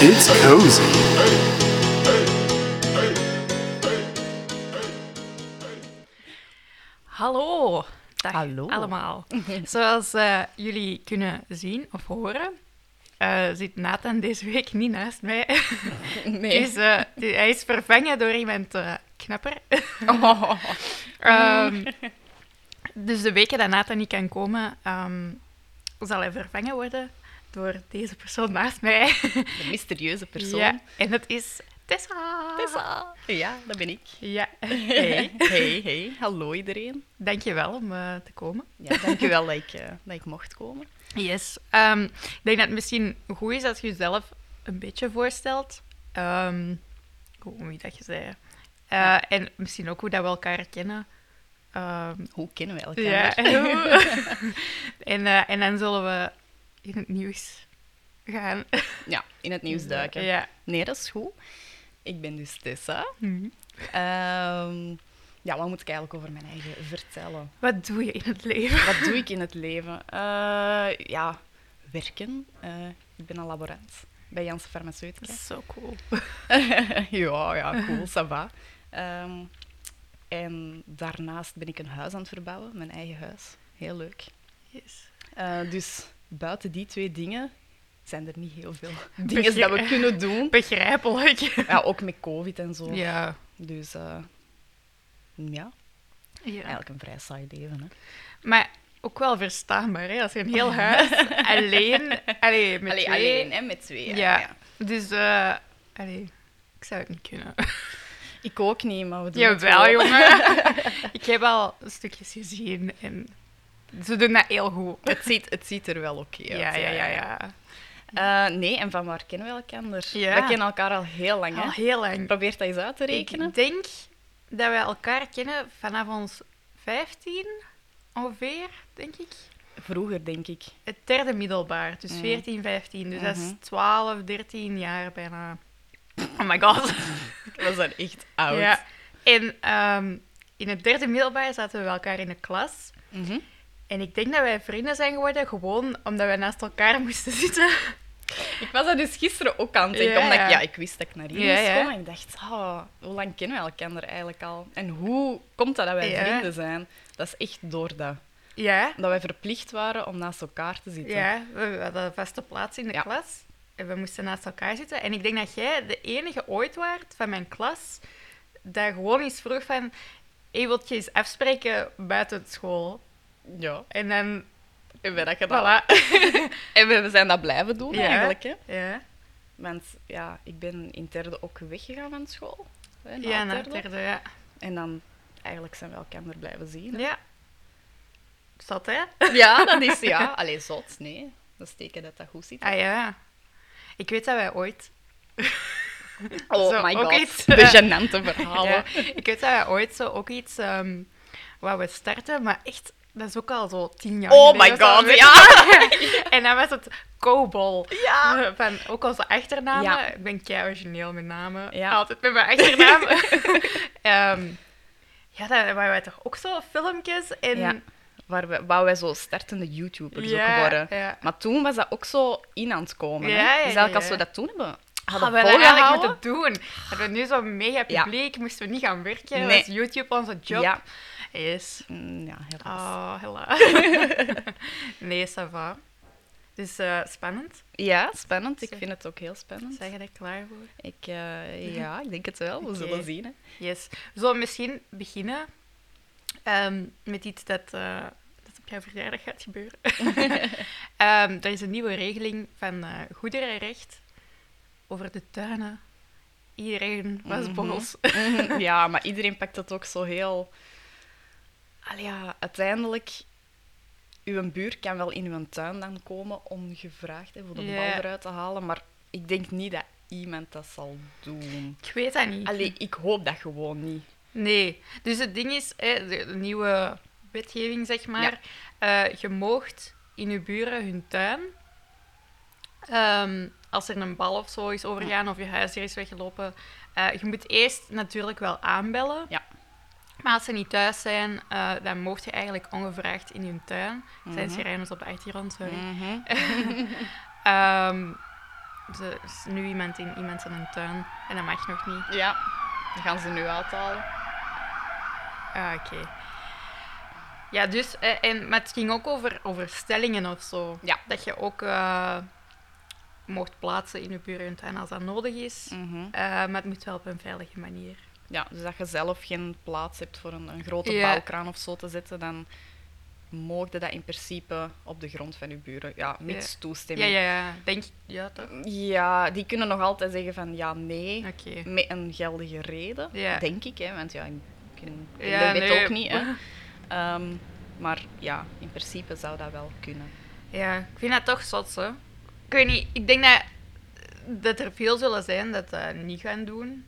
It's cozy. Hallo. Dag Hallo. allemaal. Zoals eh, jullie kunnen zien of horen, eh, zit Nathan deze week niet naast mij. Nee. Dus, eh, die- hij is vervangen door iemand knapper. Oh. Ehm, dus de weken dat Nathan niet kan komen, ehm, zal hij vervangen worden door deze persoon naast mij. De mysterieuze persoon. Ja, en dat is Tessa. Tessa. Ja, dat ben ik. Ja. Hey. Hey, hey. Hallo iedereen. Dankjewel om eh, te komen. Ja, dankjewel dat ik, eh, dat ik mocht komen. Yes. Ehm, ik denk dat het misschien goed is als je jezelf een beetje voorstelt. Ehm hoe wie dat je zei. Eh, En misschien ook hoe dat we elkaar kennen. Ehm, Hoe kennen we elkaar? ja. en, en dan zullen we in het nieuws gaan. Ja, in het nieuws duiken. Ja. Nee, dat is goed. Ik ben dus Tessa. Mhm. Ehm, ja, wat moet ik eigenlijk over mijn eigen vertellen? Wat doe je in het leven? Wat doe ik in het leven? Eh, ja, werken. Eh, ik ben een laborant bij Janssen Farmaceutica. zo cool. ja, ja, cool, ça va. Ehm, en daarnaast ben ik een huis aan het verbouwen, mijn eigen huis. Heel leuk. Yes. Eh, dus buiten die twee dingen zijn er niet heel veel dingen dat we kunnen doen. Begrijpelijk. Ja, ook met COVID en zo. Ja. Dus eh, ja, ja. eigenlijk een vrij saai leven. Hè. Maar ook wel verstaanbaar, hè? Als je een heel huis alleen... Allee, met Allee, twee... alleen, hè, met twee. Ja. Ja. Dus, eh allee, ik zou het niet kunnen. Ik ook niet, maar we doen het Jawel, wel. jongen. ik heb al stukjes gezien en ze doen dat heel goed. Het ziet, het ziet er wel oké uit. Ja, ja, ja, ja. Eh, nee, en van waar kennen we elkaar? Ja. We kennen elkaar al heel lang. Hè? Al heel lang. Probeer dat eens uit te rekenen. Ik denk dat wij elkaar kennen vanaf ons 15 ongeveer, denk ik. Vroeger, denk ik. Het derde middelbaar, dus Mm. 14, 15. Dus dat is Mhm. 12, 13 jaar bijna. Oh my god. We zijn echt oud. Ja. En ehm, in het derde middelbaar zaten we elkaar in de klas. Mhm. En ik denk dat wij vrienden zijn geworden gewoon omdat wij naast elkaar moesten zitten. Ik was dat dus gisteren ook aan het denken, Ja, omdat ja. ik, ja, ik wist dat ik naar hier Ja, moest ja. komen. En ik dacht, oh, hoe lang kennen we elkaar eigenlijk al? En hoe komt dat dat wij vrienden zijn? Dat is echt door dat. Ja, Dat wij verplicht waren om naast elkaar te zitten. ja we hadden een vaste plaats in de klas. En we moesten naast elkaar zitten. En ik denk dat jij de enige ooit waart van mijn klas dat gewoon eens vroeg van... Hey, wilt je eens afspreken buiten school? Ja. En dan... En we dat gedaan. Voilà. En we zijn dat blijven doen Ja. eigenlijk. Hè? Ja, Want ja, ik ben in derde ook weggegaan van school. Hè, na ja na derde. ja. En dan eigenlijk zijn we elkaar blijven zien. hè. Ja. Zat, hè? Ja, dat is ja. Allee, zot, nee. Dat is teken dat dat goed zit. Ah ja. Ik weet dat wij ooit... Oh Zo, my god. iets. De gênante verhalen. Ja, ik weet dat wij ooit zo ook iets ehm wou we starten, maar echt, dat is ook al zo tien jaar Oh my god, ja. en dan was het Cobol. Ja. Van ook onze achternamen. Ja. Ik ben kei origineel met namen. Ja. Altijd met mijn achternaam. Ehm, ja, dan waren wij toch ook zo filmpjes. En, Ja. Waar we, waar wij zo startende YouTubers ook worden. Maar toen was dat ook zo in aan het komen. Ja, hè? ja, dus eigenlijk als we dat toen hebben Hadden we dat eigenlijk moeten doen. Hadden we nu zo'n mega publiek, moesten we niet gaan werken. Nee. Was YouTube onze job? Yes. Mm, ja, helaas. Oh, helaas. nee, ça va. Dus eh, spannend. Ja, spannend. Ik vind het ook heel spannend. Zijn je er klaar voor? Ik, eh, ja, ik denk het wel. We zullen zien. Hè. Yes. We zullen misschien beginnen ehm, met iets dat, eh, dat op jouw verjaardag gaat gebeuren. Ehm, er is een nieuwe regeling van goederenrecht over de tuinen. Iedereen was. Mhm, ja, maar iedereen pakt het ook zo heel... Allee, ja, uiteindelijk... Uw buur kan wel in uw tuin dan komen ongevraagd hè, voor de bal eruit te halen, maar ik denk niet dat iemand dat zal doen. Ik weet dat niet. Allee, ik hoop dat gewoon niet. Nee. Dus het ding is, hè, de, nieuwe wetgeving, zeg maar. eh, je moogt in je buren hun tuin, ehm, als er een bal of zo is overgaan of je huisdier is weggelopen, eh, je moet eerst natuurlijk wel aanbellen. Ja. Maar als ze niet thuis zijn, eh, dan mocht je eigenlijk ongevraagd in hun tuin. Er zijn Mhm. sirenes op de achtergrond, sorry. Er is nu iemand in iemand in een tuin en dat mag nog niet. Ja, dat gaan ze nu uithalen. Ah, oké. Ja, dus, eh, en, maar het ging ook over, over stellingen of zo. Ja. Dat je ook eh, mocht plaatsen in je burentuin als dat nodig is. Mhm. Maar het moet wel op een veilige manier. Ja, dus dat je zelf geen plaats hebt voor een, een grote Ja. bouwkraan of zo te zetten, dan mogen dat in principe op de grond van je buren. Ja, mits Ja. toestemming. Ja, ja, ja. Denk ja, toch? Ja, die kunnen nog altijd zeggen van ja, nee, met een geldige reden, Ja. denk ik. Hè, want ja, ik ken, ken Ja, de wet nee. ook niet. Hè. Ehm, maar ja, in principe zou dat wel kunnen. Ja, ik vind dat toch zot, hè. Ik weet niet, ik denk dat, dat er veel zullen zijn dat dat niet gaan doen.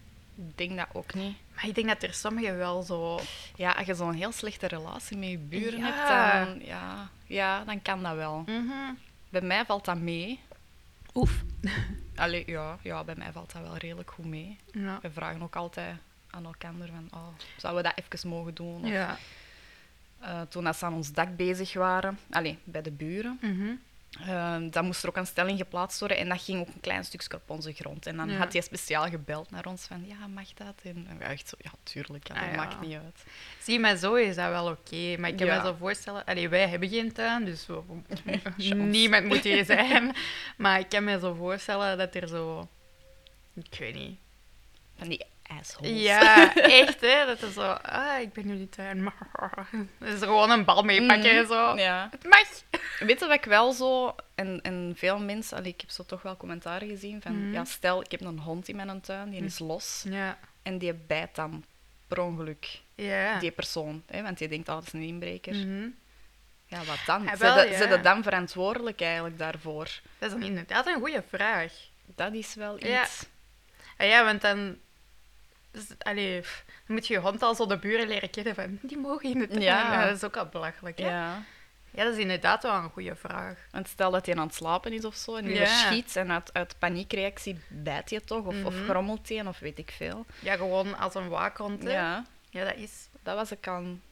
Ik denk dat ook niet. Maar ik denk dat er sommigen wel zo... Ja, als je zo'n heel slechte relatie met je buren Ja. hebt, dan, ja, ja, dan kan dat wel. Mhm. Bij mij valt dat mee. Oef. Allee, ja, ja, bij mij valt dat wel redelijk goed mee. Ja. We vragen ook altijd aan elkaar van, oh, zouden we dat even mogen doen? Of, Ja. eh, toen dat ze aan ons dak bezig waren, allee, bij de buren, Mhm. Eh, dan moest er ook een stelling geplaatst worden en dat ging ook een klein stukje op onze grond. En dan Ja. had hij speciaal gebeld naar ons van, ja, mag dat? En we echt zo, ja, tuurlijk, ja, dat Ah, ja. maakt niet uit. Zie, maar zo is dat wel oké. Maar ik kan me zo voorstellen... Allee, wij hebben geen tuin, dus niemand moet hier zijn. Maar ik kan me zo voorstellen dat er zo... Ik weet niet. Van die assholes. Ja, echt, hè. Dat is zo... Ah, ik ben nu niet tuin. Dat is gewoon een bal meepakken en zo. Mhm. Ja. Het mag. Weet je wat ik wel zo, en, en veel mensen, allee, ik heb zo toch wel commentaren gezien van, Mhm. ja, stel, ik heb een hond in mijn tuin, die Mhm. is los, Ja. en die bijt dan per ongeluk Ja. die persoon, hè, want die denkt, oh, dat is een inbreker. Mhm. Ja, wat dan? Ah, Zijn wel, ja. zijn dan verantwoordelijk eigenlijk daarvoor? Dat is inderdaad een goede vraag. Dat is wel iets. Ja. Ah ja, want dan... Dus, allee, pff, dan moet je je hond al zo de buren leren kennen van... Die mogen in het tuin. Ja. Dat is ook al belachelijk, hè? Ja. Ja. dat is inderdaad wel een goede vraag. Want stel dat hij aan het slapen is of zo, en die Ja. verschiet, en uit, uit paniekreactie bijt je toch, of, of Mhm. grommelt hij, of weet ik veel. Ja, gewoon als een waakhond, hè? Ja, Ja, dat is... dat was ik aan,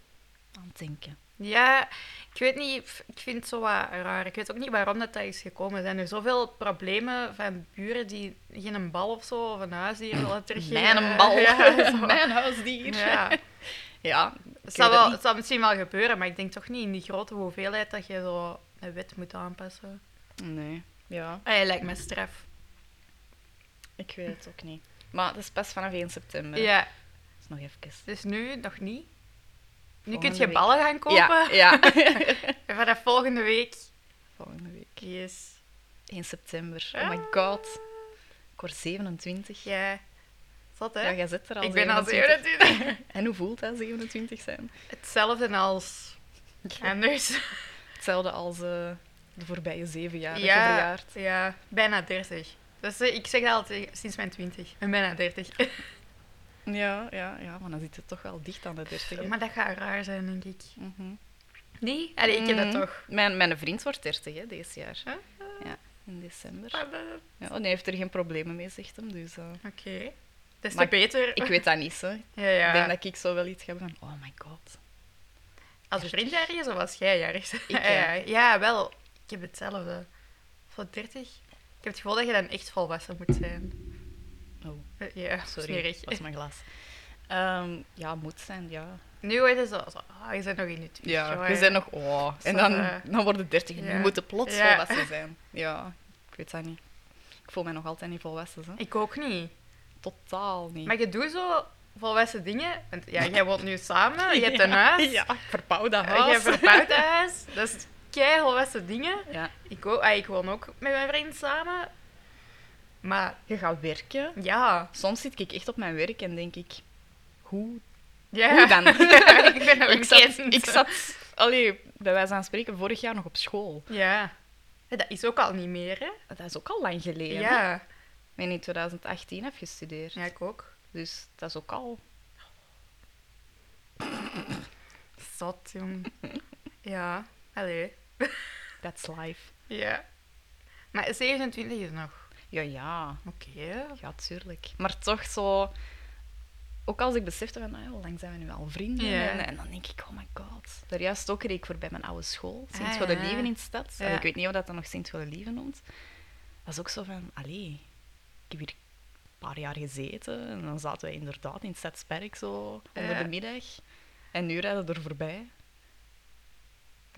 aan het denken. Ja, ik weet niet, ik vind het zo wat raar. Ik weet ook niet waarom dat, dat is gekomen. Er zijn er zoveel problemen van buren die geen bal of zo, of een huisdier willen teruggeven. Mijn bal, Ja, mijn huisdier. Ja. Ja, Het zal, het wel, het zal misschien wel gebeuren, maar ik denk toch niet in die grote hoeveelheid dat je zo een wet moet aanpassen. Nee, ja, Ah, lijkt me straf. ik weet het ook niet. Maar dat is pas vanaf 1 september. Ja, Dat is nog even. dus nu nog niet. Nu kun je week. ballen gaan kopen. Ja, ja. En vanaf volgende week. Volgende week. Yes. 1 september. Oh my god. Ik word 27. Ja, Ja. Zat, hè? jij zit er al ik ben al 27. 27. En hoe voelt dat, 27 zijn? Hetzelfde als anders. Hetzelfde als eh, de voorbije zeven jaar Ja, verjaard. ja, bijna 30. Dus eh, ik zeg dat altijd sinds mijn 20. Ik ben bijna 30. Ja, ja, ja, maar dan zit het toch wel dicht aan de 30. hè. maar dat gaat raar zijn, denk ik. Mhm. Nee? Allee, ik heb dat Mhm. toch. Mijn, mijn vriend wordt 30 hè, deze jaar. Huh? Ja, in december. Eh, Ja, en hij heeft er geen problemen mee, zegt hem. Dus eh, Oké. Des te Maar ik- beter. ik weet dat niet. Hè. Ja, ja. Ik denk dat ik zo wel iets heb van, oh my god. Als je vriend jarig is of als jij jarig bent? Ik, ja. ja. ja, wel. Ik heb hetzelfde. Voor 30. Ik heb het gevoel dat je dan echt volwassen moet zijn. Oh, Ja, sorry, smerig. dat was mijn glas. Ehm, ja, moet zijn, ja. Nu wordt het zo, zo ah, je bent nog in het Ja, we zijn nog, oh. En dan, eh, dan worden 30 en ja. nu moeten plots Ja. volwassen zijn. Ja, ik weet dat niet. Ik voel mij nog altijd niet volwassen. Hè. Ik ook niet. Totaal niet. Maar je doet zo volwassen dingen. Want ja, jij woont nu samen, je hebt een huis. Ja, ik verbouw dat eh, huis. Jij verbouwt een huis. Dat is kei volwassen dingen. Ja. Ik, ook, ah, ik woon ook met mijn vriend samen. Maar Je gaat werken. ja. Soms zit ik echt op mijn werk en denk ik, hoe? ja. Hoe dan? ik ben ik, zat, ik zat, allee, bij wijze van spreken, vorig jaar nog op school. Ja. Dat is ook al niet meer, hè? Dat is ook al lang geleden. Ja. Ik ben in 2018 heb gestudeerd. Ja, ik ook. Dus dat is ook al... Zot, jong. Ja. Allee. That's life. Ja. Maar 27 is nog. Ja, ja. Oké. Ja, tuurlijk. Maar toch zo... Ook als ik besefte van, nou, ja, hoe lang zijn we nu al vrienden? En, en dan denk ik, oh my god. Daar juist ook reed ik voorbij mijn oude school. Ah, Sint-Goede ja. Lieven in de stad. Ja. Ik weet niet of dat dan nog Sint-Goede Lieven noemt. Dat is ook zo van, allee, ik heb hier een paar jaar gezeten en dan zaten we inderdaad in Stadsperk zo onder de middag. En nu rijden we er voorbij.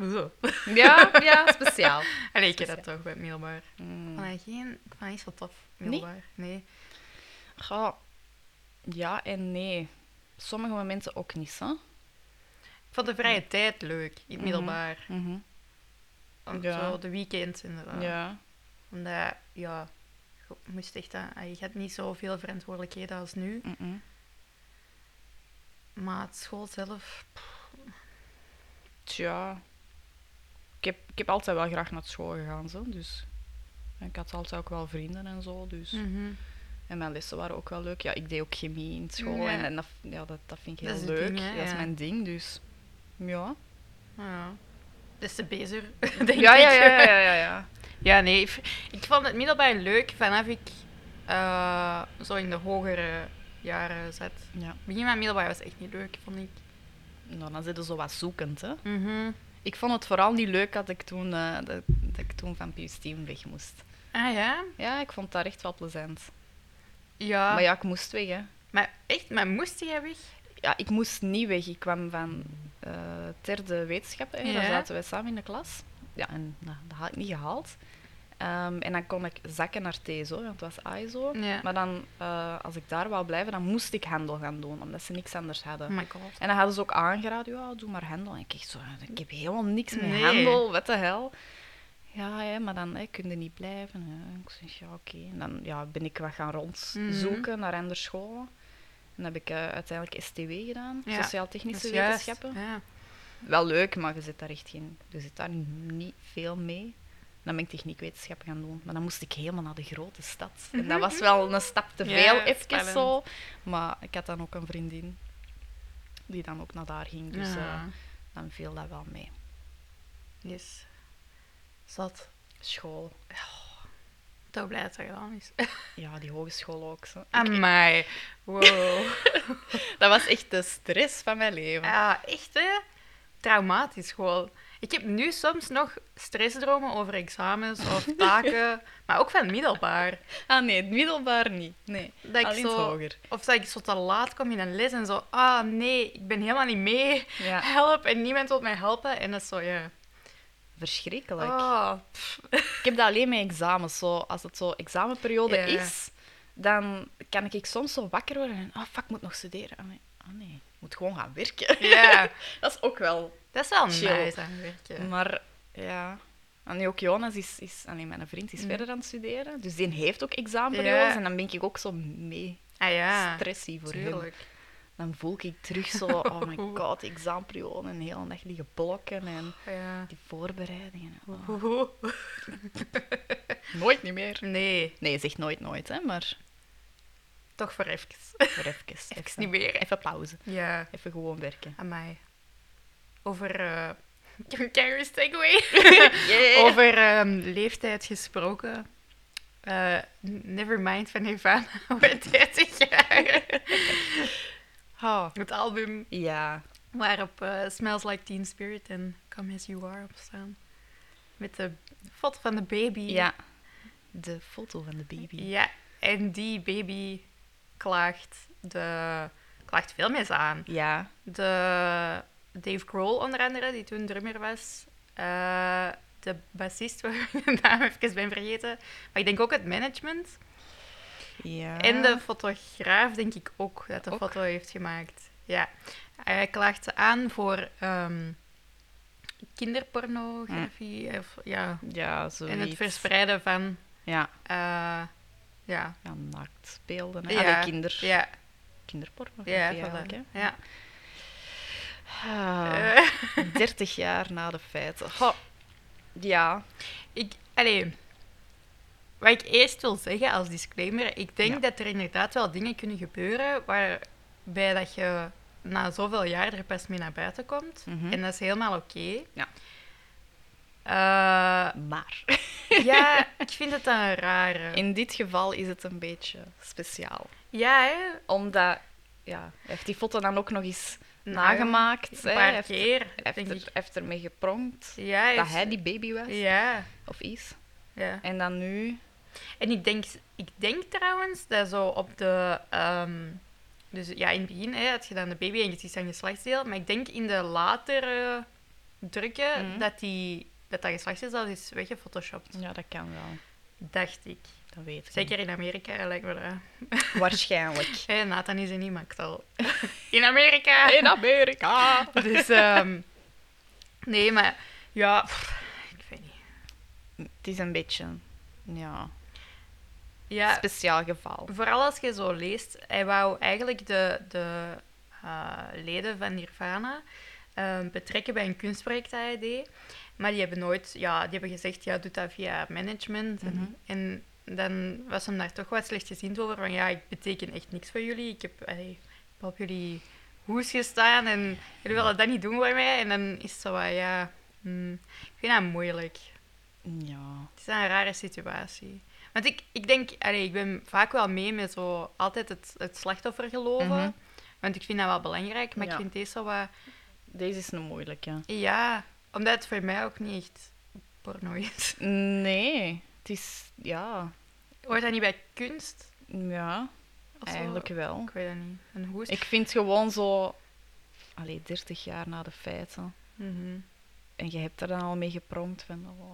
Zo. Ja, ja, speciaal. Allee, ik heb dat toch bij het middelbaar. Mm. Ik vond dat geen... Ik vond dat niet zo tof, middelbaar. Nee. Goh, ja en nee. Sommige momenten ook niet, hè? Ik vond de vrije tijd leuk, in het Mhm. middelbaar. Om Ja. Zo de weekends inderdaad. Ja. Omdat, ja, je moest echt... aan- Je had niet zoveel verantwoordelijkheden als nu. Maar het school zelf... Tja. Ik heb, ik heb altijd wel graag naar school gegaan, zo, dus... en Ik had altijd ook wel vrienden en zo, dus... Mhm. En mijn lessen waren ook wel leuk. Ja, ik deed ook chemie in school Ja. en, en dat, ja, dat, dat vind ik Dat heel is leuk. ding, hè, dat is mijn ding, dus... Ja. Ja. Des te beter, denk Ja, ja, ik. ja, ja, ja, ja. Ja, nee. Ik, ik vond het middelbaar leuk vanaf ik eh, zo in de hogere jaren zat. ja. Begin van middelbaar was echt niet leuk, vond ik. Nou, dan zit je zo wat zoekend, hè. Mhm. Ik vond het vooral niet leuk dat ik toen, eh, dat, dat ik toen van Pius Team weg moest. Ah ja? Ja, ik vond dat echt wel plezant. Ja. Maar ja, ik moest weg, hè. Maar echt, maar moest jij weg? Ja, ik moest niet weg. Ik kwam van eh derde wetenschap. Hè. Daar Ja. zaten wij samen in de klas. Ja, en nou, dat had ik niet gehaald. Ehm, en dan kon ik zakken naar TSO, want het was. Ja. Maar dan, eh, als ik daar wou blijven, dan moest ik handel gaan doen, omdat ze niks anders hadden. Oh my god. En dan hadden ze ook aangeraden, ja, doe maar handel. En ik echt zo, ik heb helemaal niks met Nee. handel, wat de hel. Ja, ja maar dan hè, kun je niet blijven. hè. Ik zeg, ja, oké. En dan ja, ben ik wat gaan rondzoeken naar andere scholen. En dan heb ik eh, uiteindelijk STW gedaan, Ja, Sociaal-Technische. Wetenschappen. Ja. Wel leuk, maar je zit daar echt geen, je zit daar niet veel mee. Dan ben ik techniekwetenschap gaan doen. Maar dan moest ik helemaal naar de grote stad. En dat was wel een stap te Ja, veel, even spannend. zo. Maar ik had dan ook een vriendin die dan ook naar daar ging. Dus eh, Ja. dan viel dat wel mee. Yes. Zat. School. Toch blij dat dat gedaan is. Ja, die hogeschool ook. Zo. Amai. Wow. dat was echt de stress van mijn leven. Ja, echt hè? Traumatisch gewoon. Ik heb nu soms nog stressdromen over examens of taken, maar ook van middelbaar. Ah nee, het middelbaar niet. Nee, Dat ik alleen het zo, hoger. of dat ik zo te laat kom in een les en zo, ah nee, ik ben helemaal niet mee. Ja, Help en niemand wil mij helpen. En dat is zo, ja. verschrikkelijk. Oh, Ik heb dat alleen met examens. Zo, als het zo examenperiode Ja. is, dan kan ik soms zo wakker worden en oh fuck, ik moet nog studeren. Ah nee, ah, nee ik moet gewoon gaan werken. ja. dat is ook wel. Dat is wel Chill. nice aan werken. Maar ja. En nu ook Jonas is, is alleen mijn vriend is Mm. verder aan het studeren. Dus die heeft ook examenperiodes. Ja. En dan ben ik ook zo mee Ah ja, stressy voor hem. tuurlijk. Dan voel ik terug zo, oh my god, examenperiode. En heel dag liggen blokken en Ja. die voorbereidingen. Oh. Nooit niet meer. Nee, Nee, zeg nooit nooit, hè, maar toch voor even. voor even. Even niet meer. Even pauze. Ja, Even gewoon werken. aan mij. Over. eh een keiharde segue. Yeah. Over ehm, leeftijd gesproken. Eh, Nevermind van Nirvana wordt 30 jaar. Oh, Het album ja. waarop eh, Smells Like Teen Spirit en Come As You Are op staan. Met de foto van de baby. ja. De foto van de baby. Ja, en die baby klaagt, de, klaagt veel mensen aan. Ja. De Dave Grohl onder andere, die toen drummer was. Eh, de bassist, waar ik de naam even ben vergeten. Maar ik denk ook het management. Ja. En de fotograaf denk ik ook dat de Ook? foto heeft gemaakt. Ja. Hij klaagt ze aan voor ehm, kinderpornografie. Of, ja, Ja, zoiets. en het verspreiden van... Ja. eh, ja, Ja, naaktbeelden. Hè? Ja, Allee, kinder... ja, Kinderpornografie ja, voilà. ja. Ah, Eh, 30 jaar na de feiten. Ja. ik, allee, wat ik eerst wil zeggen als disclaimer, ik denk Ja. dat er inderdaad wel dingen kunnen gebeuren waarbij dat je na zoveel jaar er pas mee naar buiten komt. Mhm. En dat is helemaal oké. Ja. Eh, Maar ja, ik vind het een rare. in dit geval is het een beetje speciaal. Ja, hè? Omdat, ja, hij heeft die foto dan ook nog eens Nou, nagemaakt. Een hè. Paar heeft, keer, hij heeft, er, heeft ermee gepronkt Ja, dat is- hij die baby was. Ja, Of is. ja. En dan nu En ik denk, ik denk trouwens dat zo op de... ehm, dus ja, in het begin hè, had je dan de baby en je ziet zijn geslachtsdeel. Maar ik denk in de latere drukken Mhm. dat, die, dat dat geslachtsdeel zelfs is weggefotoshopt. Ja, dat kan wel. Dacht ik. Dat weet ik. Zeker in Amerika lijkt me dat. Waarschijnlijk. Hé, Nathan is er niet, maar ik zal... In Amerika! In Amerika! Dus, ehm, nee, maar ja, pff, ik weet niet. Het is een beetje... Ja, Ja, speciaal geval. vooral als je zo leest, hij wou eigenlijk de, de eh, leden van Nirvana ehm, betrekken bij een kunstproject dat hij deed. Maar die hebben nooit, ja, die hebben gezegd, ja, doe dat via management. Mhm. En, en dan was hem daar toch wat slecht gezien over, van ja, ik beteken echt niks voor jullie. Ik heb, allee, ik heb op jullie hoes gestaan en jullie willen dat niet doen voor mij. En dan is het zo wat, ja, hmm, ik vind dat moeilijk. Ja. Het is een rare situatie. Want ik, ik denk, allee, ik ben vaak wel mee met zo altijd het, het slachtoffer geloven. Mhm. Want ik vind dat wel belangrijk, maar Ja. ik vind deze zo wat... Deze is een moeilijke. Ja, omdat het voor mij ook niet echt porno is. Nee, het is... Ja, Hoort dat niet bij kunst? ja eigenlijk wel. Ik weet het niet. Een hoes? Ik vind gewoon zo... Allee, 30 jaar na de feiten. Mhm. En je hebt er dan al mee geprompt van... oh.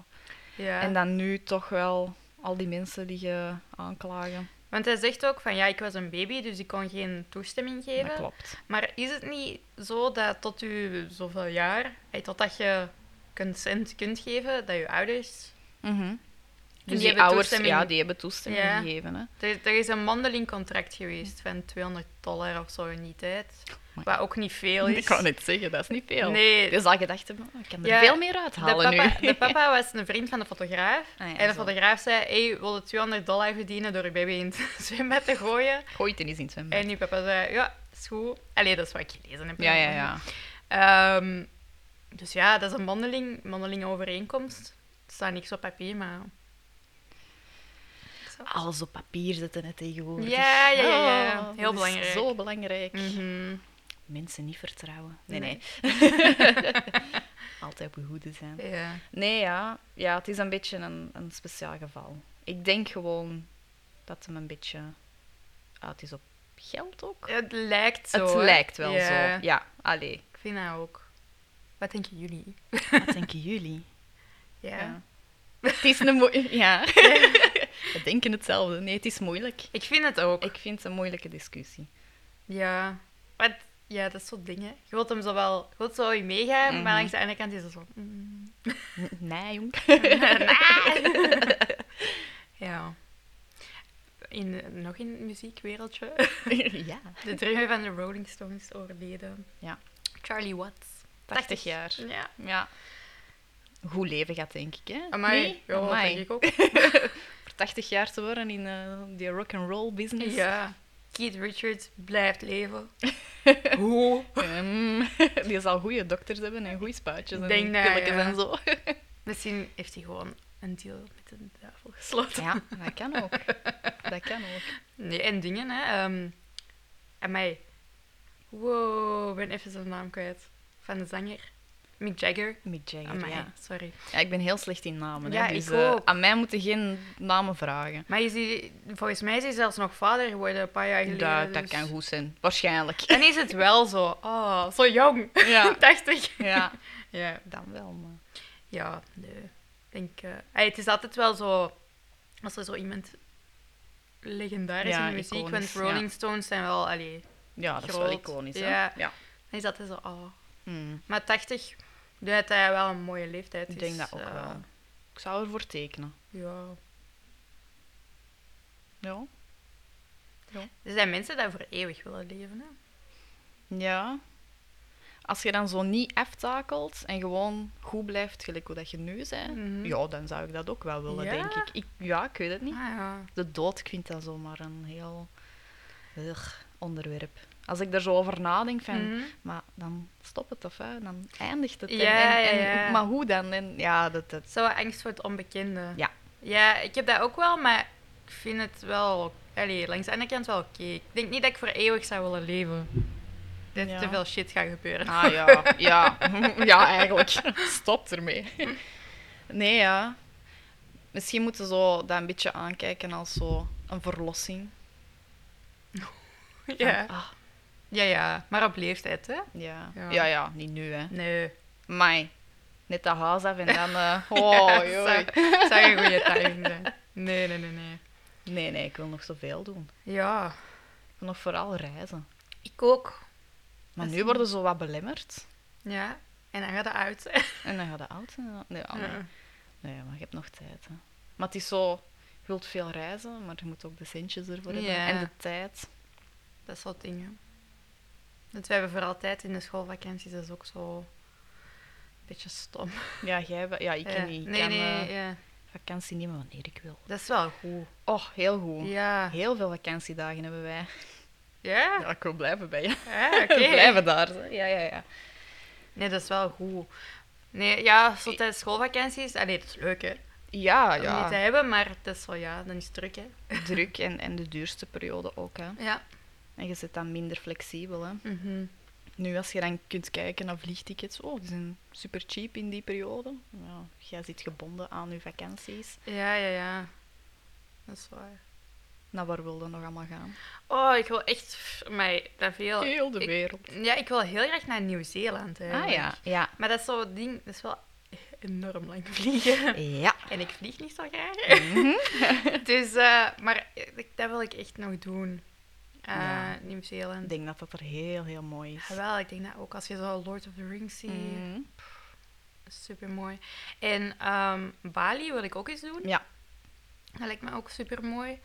Ja. En dan nu toch wel al die mensen die je aanklagen. Want hij zegt ook van, ja, ik was een baby, dus ik kon geen toestemming geven. Dat klopt. Maar is het niet zo dat tot u zoveel jaar, totdat je consent kunt geven, dat je ouders Mhm. Dus die die, hebben ouders, toestemming- ja, die hebben toestemming Ja. gegeven. Hè. Er, er is een mondeling contract geweest van 200 dollar of zo in die tijd. Maar- Wat ook niet veel is. Ik kan net zeggen, dat is niet veel. Nee, Dus al gedacht hebben, ik kan er Ja, veel meer de uithalen papa, nu. de papa was een vriend van de fotograaf. Ah ja, en de zo. fotograaf zei, hey, wil je 200 dollar verdienen door je baby in het zwembad te gooien? Gooi het eens in het zwembad. En die papa zei, ja, is goed. Allee, dat is wat ik gelezen heb. Ja, ja, ja. Ehm, dus ja, dat is een mondeling, mondeling overeenkomst. Het staat niks op papier, maar... Zo. Alles op papier zetten hè, tegenwoordig. Ja, ja, ja, ja. Oh, Heel belangrijk. Zo belangrijk. Mhm. Mensen niet vertrouwen. Nee, Nee. nee. Altijd op je hoede zijn. Ja. Nee, ja. Ja, het is een beetje een, een speciaal geval. Ik denk gewoon dat hem een beetje... Het is op geld ook. Het lijkt zo. het hè. lijkt wel Ja, zo. Ja, allee. Ik vind dat ook. Wat denken jullie? Wat denken jullie? Ja. Ja. Het is een moeilijke... Ja. We denken hetzelfde. Nee, het is moeilijk. Ik vind het ook. Ik vind het een moeilijke discussie. Ja. Wat, ja, dat soort dingen. Je wilt hem zo wel... Je wilt zo in meegaan, Mhm. maar langs de andere kant is het zo... mm. Nee, jong. ja. In, nog in het muziekwereldje. ja. De drummer van de Rolling Stones overleden. Ja. Charlie Watts. 80 jaar. Ja. Ja. Goed leven gaat, denk ik, hè? Amai. Nee? Ja, dat Amai. denk ik ook. Voor 80 jaar te worden in eh die rock'n'roll business. Ja. Keith Richards blijft leven. Hoe? Ehm, die zal goede dokters hebben en goede spuitjes en Denk pilletjes ja. en zo. Misschien heeft hij gewoon een deal met de duivel gesloten. Ja, dat kan ook. Dat kan ook. Nee, en dingen, hè. Um, en mij. Wow, ik ben even zijn naam kwijt. Van de zanger. Mick Jagger. Mick Jagger, Amai, ja. sorry. ja. Ik ben heel slecht in namen, Ja, hè, dus ik eh, ook. aan mij moeten geen namen vragen. Maar is hij, volgens mij is hij zelfs nog vader geworden een paar jaar geleden. Dat, dat dus- kan goed zijn. Waarschijnlijk. Dan is het wel zo. Oh, zo jong. Ja. 80. Ja, Ja, dan wel, maar... ja nee. Denk, ey, het is altijd wel zo... Als er zo iemand legendarisch Ja, in de muziek... Want. Rolling Stones zijn wel... Allee, Ja, dat is wel iconisch, hè? Ja. ja. dan is dat zo... Oh. Hmm, Maar 80, ik denk dat hij wel een mooie leeftijd is. ik denk dat ook eh, wel. Ik zou ervoor tekenen. Ja. Ja. Er zijn mensen die voor eeuwig willen leven, hè. Ja. Als je dan zo niet aftakelt en gewoon goed blijft, gelijk hoe dat je nu bent, Mhm. ja, dan zou ik dat ook wel willen, Ja? denk ik. ik. Ja, ik weet het niet. Ah, ja. De dood, ik vind dat zomaar een heel ugh, onderwerp. Als ik er zo over nadenk, van, Mhm. maar dan stop het of hè? dan eindigt het. En- Ja, en, en, ja, ja. Maar hoe dan? En, ja, dat, dat, Zo angst voor het onbekende. Ja. Ja, ik heb dat ook wel, maar ik vind het wel... Allee, langs de andere kant wel oké. Ik denk niet dat ik voor eeuwig zou willen leven. Dat Ja. te veel shit gaat gebeuren. Ah ja, ja. ja, eigenlijk. Stop ermee. Nee, ja. Misschien moeten we zo dat een beetje aankijken als zo een verlossing. Van, Ja. ah, ja, ja. Maar op leeftijd, hè? ja. Ja. Ja. ja, niet nu, hè. Nee. Mai. Net dat huis af en dan... eh, oh, joh. zou een goede timing zijn. Nee, nee, nee, nee. Nee, nee, ik wil nog zoveel doen. Ja, Ik wil nog vooral reizen. ik ook. Maar Dat nu worden ze wat belemmerd. Ja. En dan gaat het uit. En dan gaat het oud zijn. Nee, nee. Maar je hebt nog tijd. Hè. Maar het is zo... Je wilt veel reizen, maar je moet ook de centjes ervoor hebben. Ja. En de tijd. Dat soort dingen. Dat we hebben voor altijd in de schoolvakanties, dat is ook zo... Een beetje stom. Ja, jij... Ja, ik Ja. niet. Ik Nee, kan nee, eh, ja. vakantie nemen wanneer ik wil. Dat is wel goed. Oh, heel goed. Ja. Heel veel vakantiedagen hebben wij. Ja? Ja, ik wil blijven bij je. Ja, oké. Blijven daar. hè. Ja, ja, ja. Nee, dat is wel goed. Nee, ja, zo tijdens schoolvakanties... Nee, dat is leuk, hè. Ja, Om niet te ja. hebben, maar het is wel, ja, dan is het druk, hè. Druk en, en de duurste periode ook. Hè. Ja. En je zit dan minder flexibel. Hè. Mhm. Nu, als je dan kunt kijken naar vliegtickets, oh, die zijn super cheap in die periode. Ja, jij zit gebonden aan je vakanties. Ja, ja, ja. Dat is waar. Naar waar wil je nog allemaal gaan? Oh, ik wil echt... mij dat veel... Heel de ik- wereld. Ja, ik wil heel graag naar Nieuw-Zeeland, Ah ja, ja. Maar dat is zo'n ding... Dat is wel enorm lang vliegen. Ja. En ik vlieg niet zo graag. Mhm. dus, eh, maar dat wil ik echt nog doen. Ja. Nieuw-Zeeland. Ik denk dat dat er heel, heel mooi is. Jawel, ik denk dat ook als je zo Lord of the Rings ziet, Mhm. super mooi. En ehm, Bali wil ik ook eens doen. Ja. Dat lijkt me ook super mooi.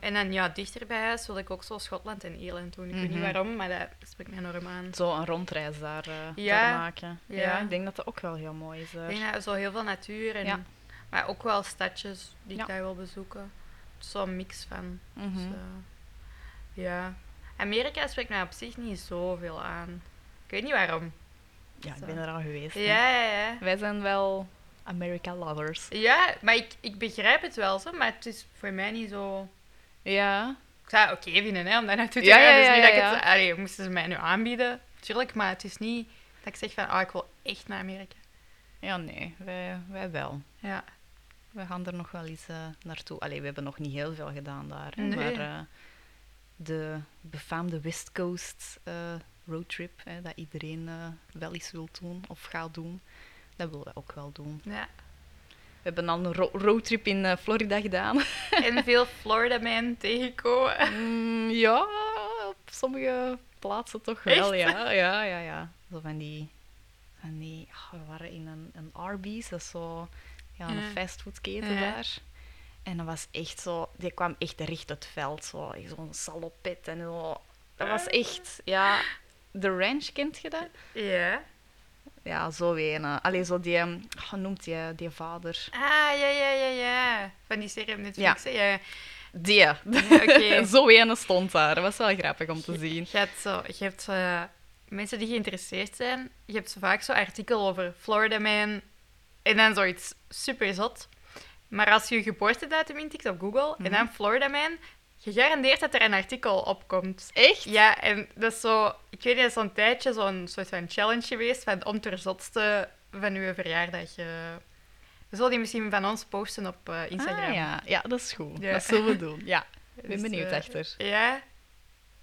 en dan ja, dichter bij huis wil ik ook zo Schotland en Ierland doen. Ik weet niet Mhm. waarom, maar dat spreekt me enorm aan. Zo een rondreis daar, Ja, daar maken. Ja. ja. ik denk dat dat ook wel heel mooi is. Ik denk dat zo heel veel natuur en Ja. maar ook wel stadjes die ik daar wil bezoeken. Zo'n mix van. Dus, eh, ja. Amerika spreekt mij op zich niet zoveel aan. Ik weet niet waarom. Ja, ik ben er al geweest. hè. Ja, ja, ja. Wij zijn wel America lovers. Ja, maar ik, ik begrijp het wel zo, maar het is voor mij niet zo. Ja. Ik zou het oké vinden hè, om daar naartoe te Ja, gaan. ja, dus ja, niet dat ik het. Allee, moesten ze mij nu aanbieden, tuurlijk, maar het is niet dat ik zeg van, ah, ik wil echt naar Amerika. Ja, nee, wij, wij wel. Ja. We gaan er nog wel eens eh, naartoe. Allee, we hebben nog niet heel veel gedaan daar. Hè, Nee. Maar eh, de befaamde West Coast eh, roadtrip, hè, dat iedereen eh, wel eens wil doen of gaat doen, dat willen we ook wel doen. ja. We hebben al een ro- roadtrip in eh, Florida gedaan. En veel Florida man tegenkomen. Mm, ja, op sommige plaatsen toch wel, Echt? ja. Ja, ja, ja. Zo van die... Van die ah, we waren in een, een Arby's, dat is zo ja, een fastfoodketen Ja. daar. En dat was echt zo... Die kwam echt recht het veld, zo. Zo'n salopet en zo. Dat was echt... Ja, de ranch, kent je dat? Ja. Ja, zo een. Allee, zo die... ehm, Hoe noemt die, die vader? Ah, ja, ja, ja, ja. Van die serie op Netflix. Ja. Die. Ja, zo een stond daar. Dat was wel grappig om te zien. Je hebt, zo, je hebt eh, mensen die geïnteresseerd zijn. Je hebt zo vaak zo'n artikel over Florida Man. En dan zoiets super zot. Maar als je je geboortedatum intikt op Google en Mhm. dan Florida Man, gegarandeerd dat er een artikel opkomt. Echt? Ja, en dat is zo... Ik weet niet, dat is zo'n tijdje zo'n soort van challenge geweest van om ter zotste van uw verjaardag. eh. We zullen die misschien van ons posten op eh, Instagram. Ah, ja. ja, dat is goed. Ja. Dat zullen we doen. Ja, ik ben Dus, benieuwd eh, achter. Ja.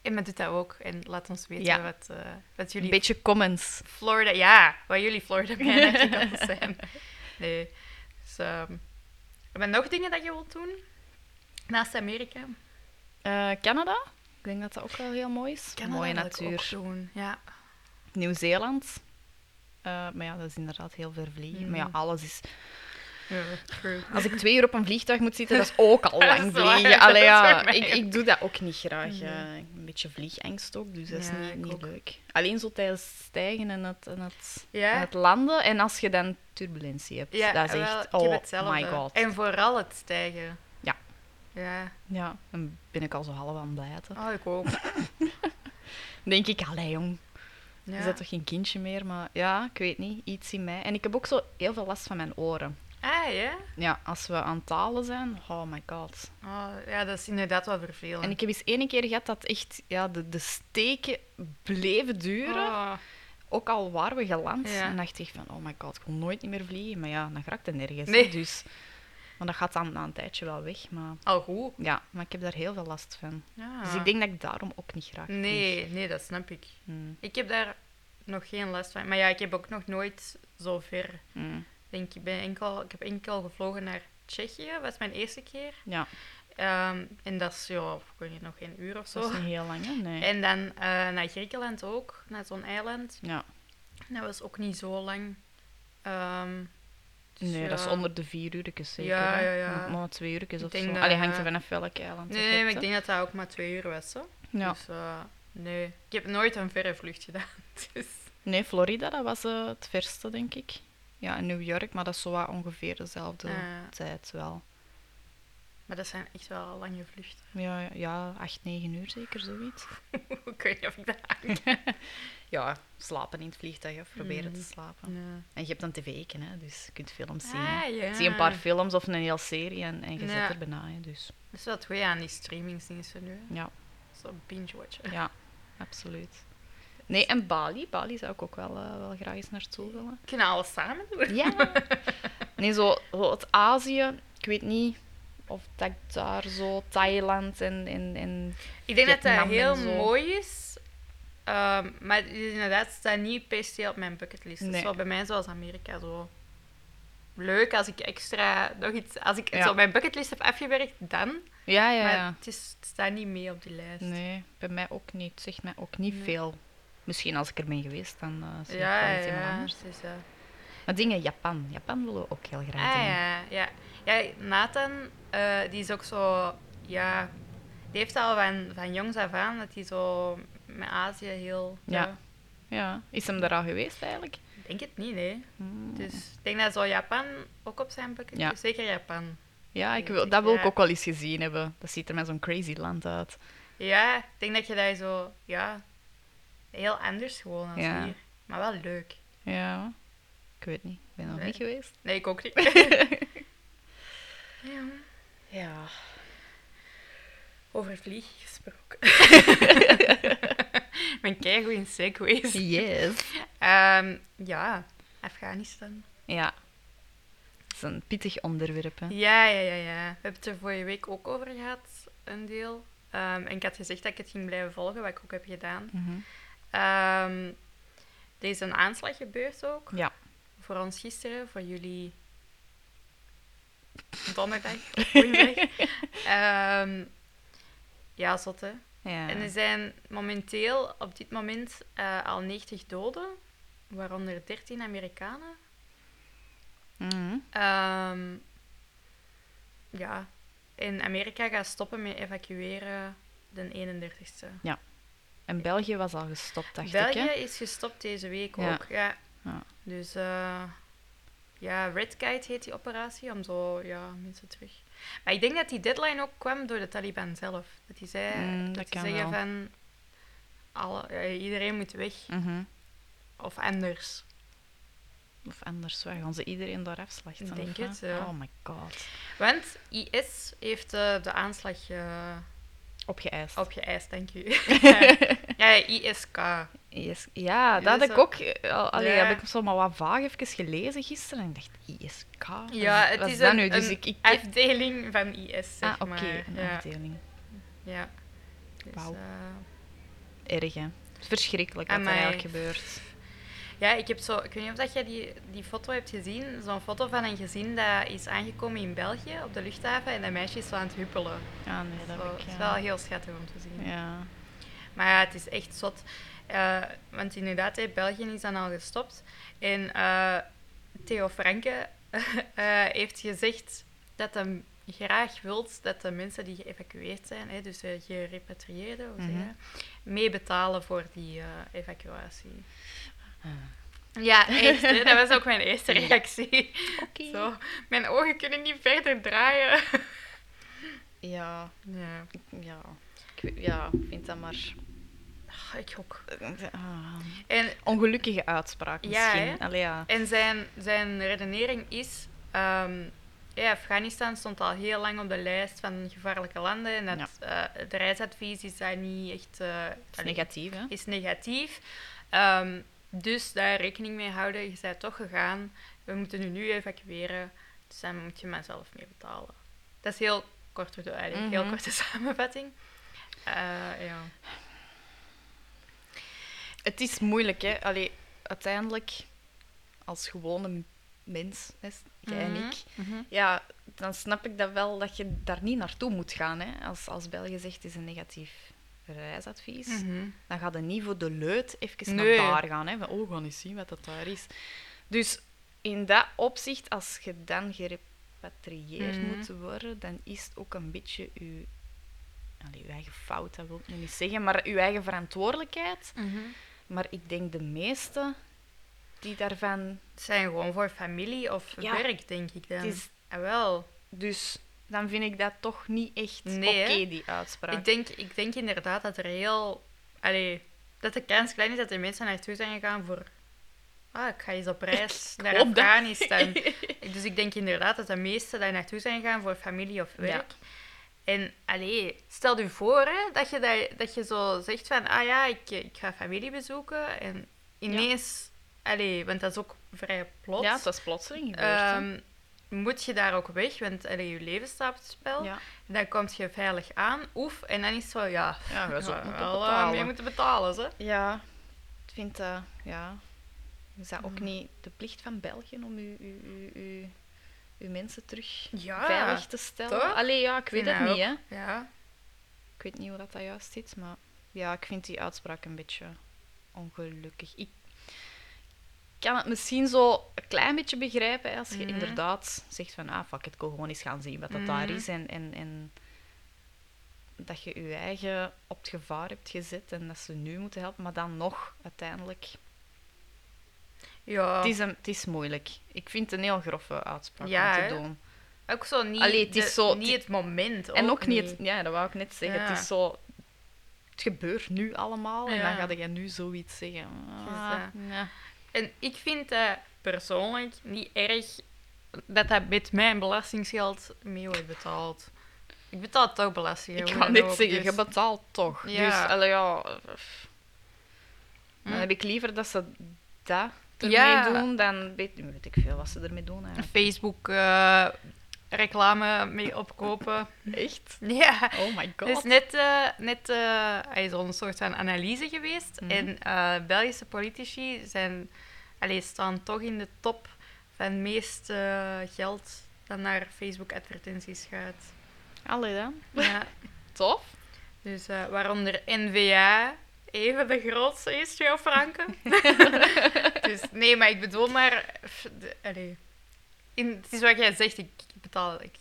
En men doet dat ook. En laat ons weten Ja. wat, wat Een jullie beetje comments. Florida... Ja, wat jullie Florida Man artikels zijn. Nee. Dus, ehm, hebben nog dingen dat je wilt doen? Naast Amerika? Eh, Canada? Ik denk dat dat ook wel heel mooi is. Canada Mooie natuur. doen. Ja. Nieuw-Zeeland. Eh, maar ja, dat is inderdaad heel ver vliegen. Maar ja, Mhm. alles is... Als ik twee uur op een vliegtuig moet zitten, dat is ook al Dat lang is vliegen. dat Allee, is ja, ik, ik doe dat ook niet graag. Eh, een beetje vliegangst ook, dus dat is Ja, niet, ik leuk. Alleen zo tijdens het stijgen en het, en, het, en het landen. En als je dan turbulentie hebt. ja dat is echt... ik Oh my god. En vooral het stijgen. Ja. Ja. Ja, dan ben ik al zo half aan het blijten. Oh, ik ook. denk ik, allee jong, Ja. je bent toch geen kindje meer? Maar ja, ik weet niet, iets in mij. En ik heb ook zo heel veel last van mijn oren. Ah, ja? Ja, als we aan talen zijn, oh my god. Oh, ja, dat is inderdaad wel vervelend. En ik heb eens ene keer gehad dat echt ja, de, de steken bleven duren. Oh, Ook al waren we geland. Ja. En dacht ik van, oh my god, ik wil nooit niet meer vliegen. Maar ja, dan raakt het nergens. Nee. Dus Maar dat gaat dan na een tijdje wel weg. Maar Al goed. ja, maar ik heb daar heel veel last van. Ja. Dus ik denk dat ik daarom ook niet graag vlieg. Nee, nee, dat snap ik. Mm, Ik heb daar nog geen last van. Maar ja, ik heb ook nog nooit zo ver. mm. Ik denk, ik, ben enkel, ik heb enkel gevlogen naar Tsjechië. Dat was mijn eerste keer. Ja, Ehm, en dat is, ja, ik weet niet, nog geen uur of dat zo. is niet heel lang, hè? Nee. En dan eh, naar Griekenland ook, naar zo'n eiland. Ja. Dat was ook niet zo lang. Ehm, dus Nee, dat is onder de vier uur zeker. Ja, ja, ja. Maar twee uur Ik of zo. dat- Allee, hangt er vanaf welk eiland. Nee, je nee, hebt, maar ik denk dat dat ook maar twee uur was. Zo. Ja. Dus eh, nee, ik heb nooit een verre vlucht gedaan. Dus. Nee, Florida, dat was eh, het verste, denk ik. Ja, en New York, maar dat is zo wat ongeveer dezelfde eh, tijd wel. maar dat zijn echt wel lange vluchten. Ja, ja, ja, acht, negen uur zeker, zoiets. ik weet niet of ik dat hang. Ja, slapen in het vliegtuig, of proberen te Mm. slapen. Nee. En je hebt een tv, hè, dus je kunt films zien. Ah, ja. Zie een paar films of een hele serie en, en je Ja. zit er bijna. hè, Dus Dat is wel aan die streamingsdiensten nu. hè. ja, Zo binge-watchen. ja, absoluut. Nee, en Bali. Bali zou ik ook wel, eh, wel graag eens naartoe willen. Kunnen alles samen doen. Ja. Nee, zo, zo het Azië. Ik weet niet of dat ik daar zo Thailand en... en, en Ik denk dat dat heel mooi is. Ehm, maar het is inderdaad staat niet per se op mijn bucketlist. Het Nee. is wel bij mij zoals Amerika zo leuk als ik extra nog iets... Als ik Ja. zo mijn bucketlist heb afgewerkt, dan. ja, ja, Maar ja. het, is, het staat niet mee op die lijst. Nee, bij mij ook niet. Het zegt mij ook niet Nee. veel. Misschien als ik er ben geweest, dan uh, is het Ja, wel iets helemaal ja. anders. eh, Maar dingen, Japan. Japan willen we ook heel graag Ah doen. ja, ja. Ja, Nathan, eh, die is ook zo... Ja, die heeft al van, van jongs af aan dat hij zo met Azië heel... Ja. Ja. Is hem daar al geweest eigenlijk? Ik denk het niet, nee. Hmm. Dus ik denk dat zo Japan ook op zijn Ja. is. Zeker Japan. Ja, ik denk wil, dat wil ik ook wel eens gezien hebben. Dat ziet er met zo'n crazy land uit. Ja, ik denk dat je daar zo... Ja, heel anders gewoon als Ja. hier. Maar wel leuk. Ja, ik weet niet. Ik ben nog Nee. niet geweest. Nee, ik ook niet. ja. Ja. Over vlieg gesproken. ik ben keigoed in segways. Yes. Ehm, ja, Afghanistan. Ja. Dat is een pittig onderwerp, hè. Ja, ja, ja, ja. We hebben het er vorige week ook over gehad, een deel. Ehm, en ik had gezegd dat ik het ging blijven volgen, wat ik ook heb gedaan. Mhm. Ehm, er is een aanslag gebeurd ook. Ja. Voor ons gisteren, voor jullie donderdag. Ehm, ja, zot hè. Ja. En er zijn momenteel, op dit moment, eh, al 90 doden, waaronder 13 Amerikanen. Mhm. Ehm, ja, en Amerika gaat stoppen met evacueren de 31ste. En België was al gestopt, dacht België ik, hè? is gestopt deze week Ja. ook. Ja. Ja. Dus eh, ja, Red Kite heet die operatie, om zo ja, mensen terug. Maar ik denk dat die deadline ook kwam door de Taliban zelf. Dat die, zei, Mm, dat dat die zeggen wel. van alle, iedereen moet weg Mhm. of anders. Of anders, wij gaan ze iedereen daar afslachten. Ik denk het, ja. Oh my god. Want IS heeft eh, de aanslag eh, Opgeëist. opgeëist, dank u. ja, ISK. IS Ja, dat had ik zo- ook. eh, al- Allee, Ja. heb ik zo maar wat vaag even gelezen gisteren. En ik dacht, ISK? Ja, het wat is een? Dus een ik, ik... afdeling van IS, zeg Ah, oké, een Ja, afdeling. ja. Dus, Wauw. eh, Erg, hè? Verschrikkelijk wat er eigenlijk gebeurt. Ja, ik heb zo... Ik weet niet of dat jij die, die foto hebt gezien. Zo'n foto van een gezin dat is aangekomen in België op de luchthaven en dat meisje is zo aan het huppelen. Ah, nee, dat Zo, heb ik... Het is ja. wel heel schattig om te zien. Ja. Maar ja, het is echt zot. Eh, want inderdaad, hè, België is dan al gestopt. En eh, Theo Franke eh, heeft gezegd dat hij graag wilt dat de mensen die geëvacueerd zijn, hè, dus de gerepatrieerden, Mhm. dat, meebetalen voor die evacuatie. Ja, echt. Hè? Dat was ook mijn eerste Ja. reactie. Oké. Zo, mijn ogen kunnen niet verder draaien. Ja, Ja, ja. Ik, ja, vind dat maar... Ah, ik ook. Ah. En Ongelukkige uitspraak Ja, misschien. Allee, ja. En zijn, zijn redenering is... ehm, ja, Afghanistan stond al heel lang op de lijst van gevaarlijke landen. En dat, eh, het reisadvies is daar niet echt... eh, is negatief, hè? is negatief. Ehm, dus daar rekening mee houden. Je bent toch gegaan. We moeten u nu evacueren. Dus dan moet je maar zelf mee betalen. Dat is heel kort, door- eigenlijk, heel Mhm. korte samenvatting. Eh, ja. Het is moeilijk, hè. Allee, uiteindelijk, als gewone mens, hè, jij en Mhm, ik, mhm. ja, dan snap ik dat wel dat je daar niet naartoe moet gaan. Hè. Als, als België zegt, het is een negatief reisadvies, Mhm. dan gaat je niet voor de leut even Nee. naar daar gaan. Hè. Van, oh, we gaan eens zien wat dat daar is. Dus in dat opzicht, als je dan gerepatrieerd Mhm. moet worden, dan is het ook een beetje je, allee, je eigen fout, dat wil ik nu niet zeggen, maar je eigen verantwoordelijkheid. Mhm. Maar ik denk de meesten die daarvan... Het zijn gewoon voor familie of Ja. werk, denk ik dan. Het is, Ah, wel. dus dan vind ik dat toch niet echt Nee, oké, die uitspraak. Ik denk, ik denk inderdaad dat er heel... Allee, dat de kans klein is dat er mensen naartoe zijn gegaan voor... Ah, ik ga eens op reis Ik naar dat. Afghanistan. dus ik denk inderdaad dat de meesten daar naartoe zijn gegaan voor familie of werk. En allee, stel je voor hè, dat, je dat, dat je zo zegt van... Ah ja, ik, ik ga familie bezoeken. En ineens... Allee, want dat is ook vrij plots. Ja, het was plotseling gebeurd. Moet je daar ook weg, want allee, je leven staat op het spel. ja. En dan kom je veilig aan, oef, en dan is het zo, ja, Ja, we zullen moeten wel, eh, betalen. meer moeten betalen, ze. Ja, ik vind dat... ja. Is dat ook Mm. niet de plicht van België om uw, uw, uw, uw mensen terug Ja, veilig te stellen? toch? Allee, ja, ik weet het niet, hè. Ja. Ik weet niet hoe dat, dat juist zit, maar ja, ik vind die uitspraak een beetje ongelukkig. Ik kan het misschien zo een klein beetje begrijpen hè, als je Mhm. inderdaad zegt van ah, fuck ik wil gewoon eens gaan zien wat dat daar Mhm. is en, en, en dat je je eigen op het gevaar hebt gezet en dat ze nu moeten helpen, maar dan nog uiteindelijk... Ja, Het, is een, het is moeilijk. Ik vind het een heel grove uitspraak Ja, om te hè? doen. ook zo niet, Allee, het is zo- niet het moment. En ook niet, het- ja, dat wou ik net zeggen. Ja. Het is zo, het gebeurt nu allemaal en dan ga je nu zoiets zeggen. Ah, Dus, ja. En ik vind dat persoonlijk niet erg dat dat met mijn belastingsgeld mee wordt betaald. Ik betaal toch belasting. Ik ga net ook, zeggen, dus- je betaalt toch. Ja. Dus allee, ja, eh, dan Hm. heb ik liever dat ze dat ermee Ja. doen dan weet, nu weet ik veel wat ze ermee doen eigenlijk. Facebook eh, reclame mee opkopen. Echt? Ja. Oh my god. Is net, eh net eh, is al een soort van analyse geweest. Mhm. En eh, Belgische politici zijn, allee, staan toch in de top van het meest eh, geld dat naar Facebook-advertenties gaat. Allee dan. Ja. Tof. Dus waaronder NVA even de grootste is, jouw Franken. dus nee, maar ik bedoel maar... de- in, het is wat jij zegt, ik betaal... Ik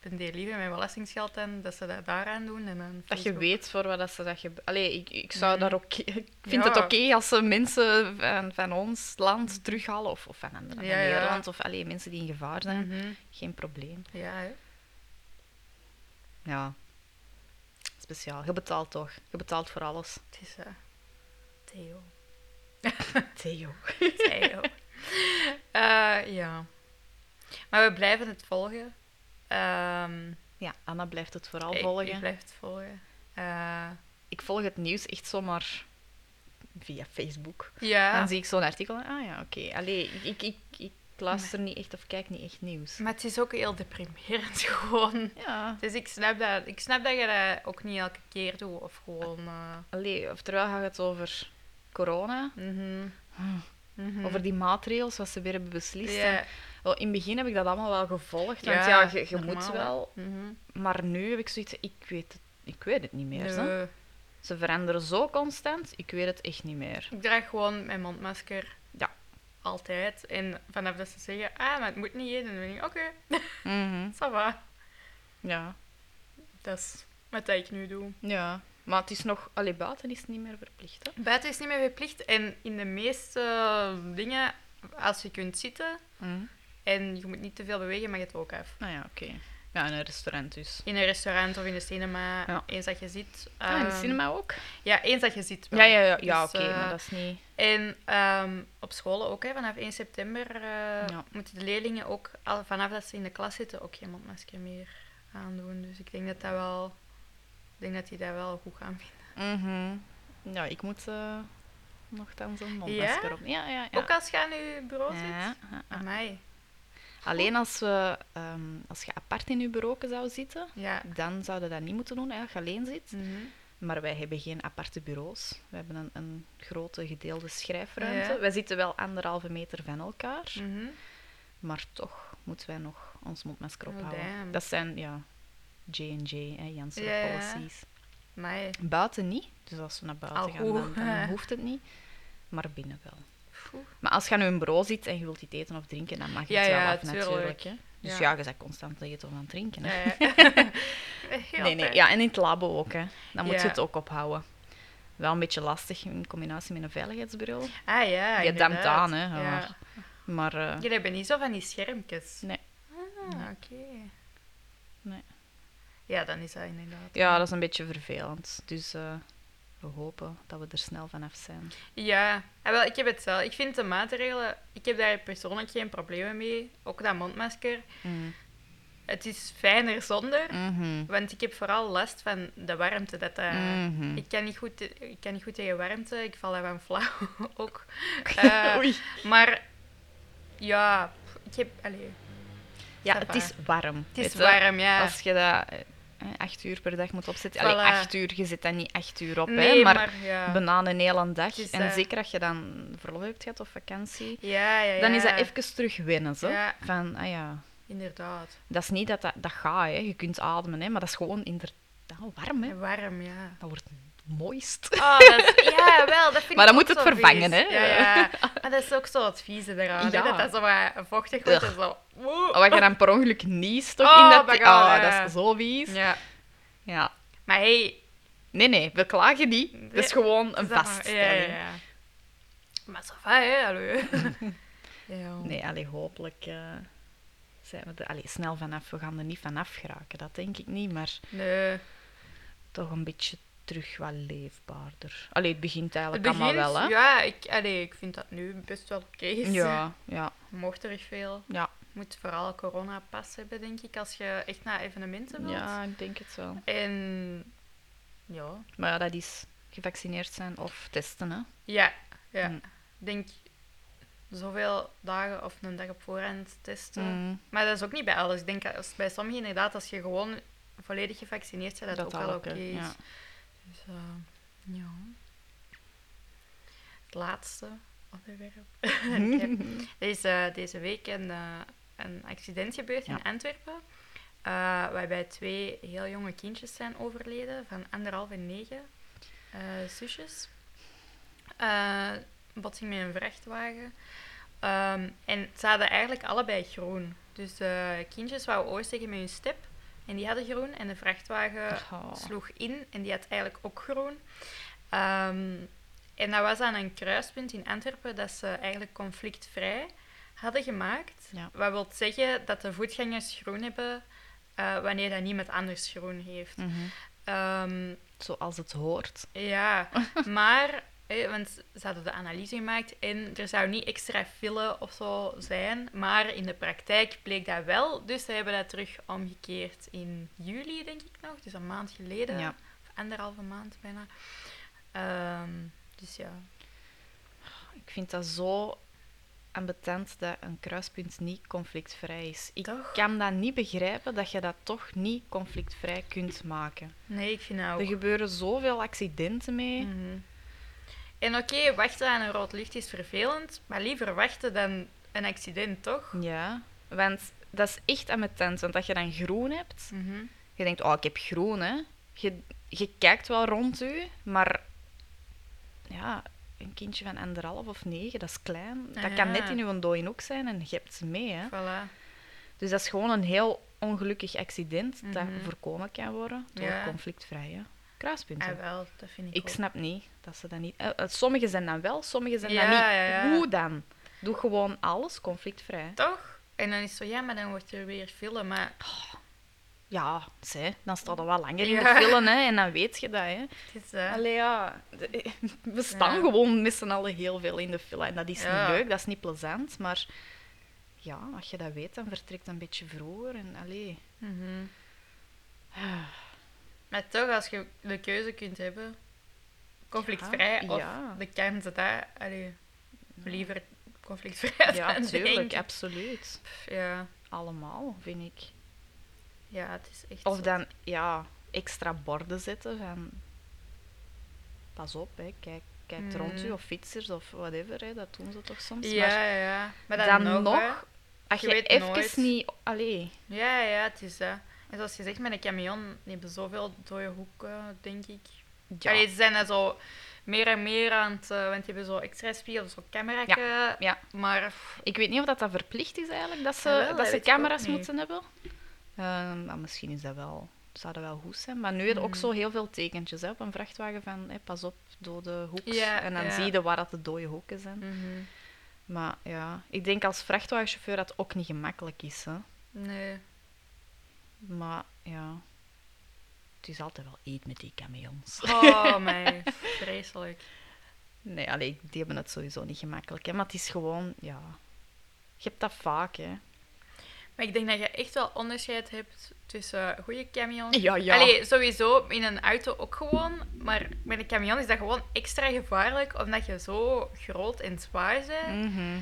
spendeer liever mijn belastingsgeld dan dat ze dat daaraan doen. En dan Dat je weet voor wat dat ze dat je. Allee, ik, ik zou Mhm. daar ook. Ik vind Ja. het oké als ze mensen van, van ons land terughalen of, of van anderen, Ja, van ja. Nederland of allee, mensen die in gevaar zijn. Mhm. Geen probleem. Ja, hè. Ja. Speciaal. Je betaalt toch? Je betaalt voor alles. Het is... eh Theo. Theo. Theo. Eh, ja. Maar we blijven het volgen. Ehm, Ja, Anna blijft het vooral ik, volgen. ik blijf het volgen. Eh, Ik volg het nieuws echt zomaar via Facebook. ja. Dan zie ik zo'n artikel en ah ja, oké. Allee, ik, ik, ik, ik luister niet echt of kijk niet echt nieuws. Maar het is ook heel deprimerend gewoon. Ja. Dus ik snap dat, ik snap dat je dat ook niet elke keer doet. Of gewoon... eh, Allee, of terwijl gaat het over corona, mhm. Mhm. over die maatregelen wat ze weer hebben beslist. Ja, En, wel, in het begin heb ik dat allemaal wel gevolgd, want Ja, ja, je, je normaal, moet wel. mhm. Maar nu heb ik zoiets, ik weet het, ik weet het niet meer. Zo. Ze veranderen zo constant, ik weet het echt niet meer. Ik draag gewoon mijn mondmasker. Ja. Altijd. En vanaf dat ze zeggen, ah, maar het moet niet, dan ben ik, oké, Mhm. ça va. Ja, Dat is wat ik nu doe. ja. Maar het is nog, allee, buiten is het niet meer verplicht. Hè? Buiten is niet meer verplicht. En in de meeste dingen, als je kunt zitten en je moet niet te veel bewegen, mag het ook af. Nou ja, oké. Ja, in een restaurant dus. In een restaurant of in de cinema, Ja. eens dat je zit. Ah, in de ehm, cinema ook? Ja, eens dat je zit. wel. Ja, ja, ja, ja Dus, oké, eh, maar dat is niet... En ehm, op scholen ook, hè, vanaf 1 september eh, Ja. moeten de leerlingen ook, al, vanaf dat ze in de klas zitten, ook geen mondmasker meer aandoen. Dus ik denk dat dat wel, ik denk dat die dat wel goed gaan vinden. Mhm. Ja, ik moet uh, nogthans een mondmasker op. Ja, ja, ja. Ook als je aan je bureau zit? Ja, ja. Amai. Alleen als, we, ehm, als je apart in je bureau zou zitten, Ja. dan zouden dat niet moeten doen, hè, als je alleen zit. Mhm. Maar wij hebben geen aparte bureaus. We hebben een, een grote gedeelde schrijfruimte. Ja. Wij zitten wel anderhalve meter van elkaar, Mhm. maar toch moeten wij nog ons mondmasker Oh, ophouden. dat zijn, ja, J&J, hè, Janssen Ja, ja. policies. Amai. Buiten niet, dus als we naar buiten Al gaan, dan hoeft het niet. Maar binnen wel. Maar als je aan je bureau zit en je wilt iets eten of drinken, dan mag je Ja, het wel ja, af tuurlijk. natuurlijk. Hè. Dus Ja. je bent constant eten of aan het drinken. Hè. Nee, nee. Ja, en in het labo ook. Hè. Dan moet je het ook ophouden. Wel een beetje lastig in combinatie met een veiligheidsbureau. Ah ja, Je inderdaad. aan, hè. Maar- Maar eh, Jullie hebben niet zo van die schermpjes? Nee. Ah, Nee. oké. Nee. Ja, dan is dat inderdaad. ja, dat is een beetje vervelend. Dus eh, we hopen dat we er snel vanaf zijn. Ja, ah, wel, ik heb het zelf. Ik vind de maatregelen, ik heb daar persoonlijk geen problemen mee. Ook dat mondmasker. Mm. Het is fijner zonder, Mhm. want ik heb vooral last van de warmte. Dat, dat- Mhm. ik, kan niet goed, ik kan niet goed tegen warmte, ik val daarvan flauw ook. Eh, Oei. maar ja, ik heb. Allee, Ja, het is warm. het is warm, ja. Als je dat eh, acht uur per dag moet opzetten. Allee, Voilà. acht uur, je zit dan niet acht uur op, nee, hè, maar, maar, ja. een hele dag. En eh, zeker als je dan verlof hebt gehad of vakantie, ja, ja, ja. dan is dat even terug wennen. Zo. Van, ah ja, Inderdaad. dat is niet dat dat, dat gaat, hè. je kunt ademen, hè, maar dat is gewoon inderdaad warm. Hè. Warm, ja. Dat wordt mooist. Oh, dat is, ja, wel, dat vind Maar dan moet het vervangen, vies. hè. Ja, ja. Maar dat is ook zo het vieze eraan, Ja. hè, dat dat zo wat vochtig wordt en zo... Woe. Wat je dan per ongeluk niest toch Oh in dat... God, oh, ja. dat is zo vies. Ja. Ja. Maar hey... Nee, nee, we klagen niet. Het is gewoon een vaststelling. Ja, ja, ja. Maar zo va, hè, hallo. ja. Nee, allee, hopelijk eh, zijn we er allee, snel vanaf. We gaan er niet vanaf geraken, dat denk ik niet, maar Nee. toch een beetje terug wat leefbaarder. Allee, het begint Het eigenlijk allemaal wel, hè? ja, ik, allee, ik vind dat nu best wel oké is. Ja, ja, Mocht er veel. ja. Moet vooral coronapas hebben, denk ik, als je echt naar evenementen wilt. Ja, ik denk het wel. En... Ja. Maar ja, dat is gevaccineerd zijn of testen, hè? Ja, ja. Mm. Ik denk zoveel dagen of een dag op voorhand testen. Mm, Maar dat is ook niet bij alles. Ik denk als, bij sommigen inderdaad, als je gewoon volledig gevaccineerd bent, dat, ook wel oké is. ja. Dus eh, ja. Het laatste onderwerp. Ik heb deze, deze week een, eh, een accident gebeurd Ja. in Antwerpen. eh, waarbij twee heel jonge kindjes zijn overleden, van anderhalf en negen. eh zusjes. Botsing met een vrachtwagen. Ehm, en ze hadden eigenlijk allebei groen. Dus de kindjes wouden oversteken met hun step. En die hadden groen. En de vrachtwagen Oh. sloeg in. En die had eigenlijk ook groen. Ehm, en dat was aan een kruispunt in Antwerpen dat ze eigenlijk conflictvrij hadden gemaakt. Ja. Wat wil zeggen dat de voetgangers groen hebben eh, wanneer dat niemand anders groen heeft. Mhm. Ehm, Zoals het hoort. ja, maar, want ze hadden de analyse gemaakt en er zou niet extra file of zo zijn, maar in de praktijk bleek dat wel. Dus ze hebben dat terug omgekeerd in juli, denk ik nog, dus een maand geleden, Ja. of anderhalve maand bijna. Ehm, dus ja. Ik vind dat zo ambetant dat een kruispunt niet conflictvrij is. Ik Toch? kan dat niet begrijpen dat je dat toch niet conflictvrij kunt maken. Nee, ik vind dat ook. Er gebeuren zoveel accidenten mee. Mhm. En oké, wachten aan een rood licht is vervelend, maar liever wachten dan een accident, toch? Ja, want dat is echt ambetant. Want als je dan groen hebt, Mhm. je denkt, oh, ik heb groen, hè. Je, je kijkt wel rond u, maar ja, een kindje van anderhalf of negen, dat is klein. Dat Ah, kan ja. net in uw dooien ook zijn en je hebt ze mee, hè. Voilà. Dus dat is gewoon een heel ongelukkig accident dat Mhm. voorkomen kan worden door Ja. conflictvrije kruispunten. Ah, wel, dat vind ik Ik ook. snap niet dat ze dat niet... eh, eh, Sommigen zijn dan wel, sommigen zijn Ja, dan niet. ja, ja. Hoe dan? Doe gewoon alles conflictvrij. Toch? En dan is het zo, ja, maar dan wordt er weer film. Maar Ja, zij, dan staat er wel langer in Ja. de film hè, en dan weet je dat. Hè. het is... eh, Allee, ja, de- we staan Ja. gewoon met z'n allen heel veel in de film. En dat is Ja. niet leuk, dat is niet plezant, maar ja, als je dat weet, dan vertrekt een beetje vroeger. En, allee. mhm. Maar toch, als je de keuze kunt hebben, conflictvrij Ja, of ja. de kans dat... allee, liever conflictvrij Ja, zijn, denk tuurlijk, ik. absoluut. Ja. Allemaal, vind ik. ja, het is echt Of dan, ja, extra borden zetten van... Pas op, hè. Kijk, kijk rond u, of fietsers, of whatever, hè. Dat doen ze toch soms. Ja, Maar ja, ja. Maar dan, dan, nog, hè. als je je, even nooit. niet... Allee, Ja, ja, het is dat. En zoals je zegt, met een camion, die hebben zoveel dode hoeken, denk ik. ja. Allee, ze zijn er zo meer en meer aan het... eh, want die hebben zo extra spiegels, zo camera. ja. Maar pff, Ik weet niet of dat, dat verplicht is eigenlijk, dat ze, Jawel, dat dat ze camera's niet. moeten hebben. Ehm, maar misschien is dat wel, zou dat wel goed zijn. Maar nu heb je ook Mm. zo heel veel tekentjes hè, op een vrachtwagen van hè, pas op, dode hoeks. Ja, en dan ja. zie je waar dat de dode hoeken zijn. mhm. Maar ja, ik denk als vrachtwagenchauffeur dat het ook niet gemakkelijk is. Hè. nee. Maar ja, het is altijd wel eet met die camions. Oh, mij. Vreselijk. Nee, allee, die hebben het sowieso niet gemakkelijk. Hè. Maar het is gewoon, ja... Je hebt dat vaak, hè. Maar ik denk dat je echt wel onderscheid hebt tussen goede camions. Ja, ja. Allee, sowieso in een auto ook gewoon. Maar met een camion is dat gewoon extra gevaarlijk, omdat je zo groot en zwaar bent. Mhm.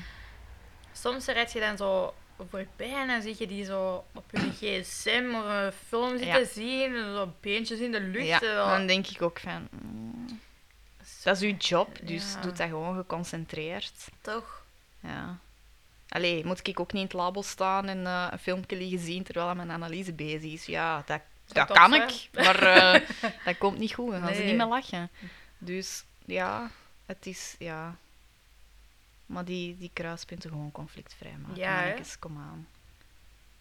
Soms rijd je dan zo voorbij en dan zie je die zo op hun gsm of een film zitten Ja. zien. Zo beentjes in de lucht. Ja, dan denk ik ook van... mm, dat is uw job, dus Ja. doe dat gewoon geconcentreerd. Toch? Ja. Allee, moet ik ook niet in het labo staan en eh, een filmpje liggen zien terwijl mijn analyse bezig is? Ja, dat, dat kan ik, maar eh, dat komt niet goed. Dan gaan ze niet meer lachen. Dus ja, het is... Ja. Maar die, die kruispunten gewoon conflictvrij maken. Ja, mannetjes, kom aan.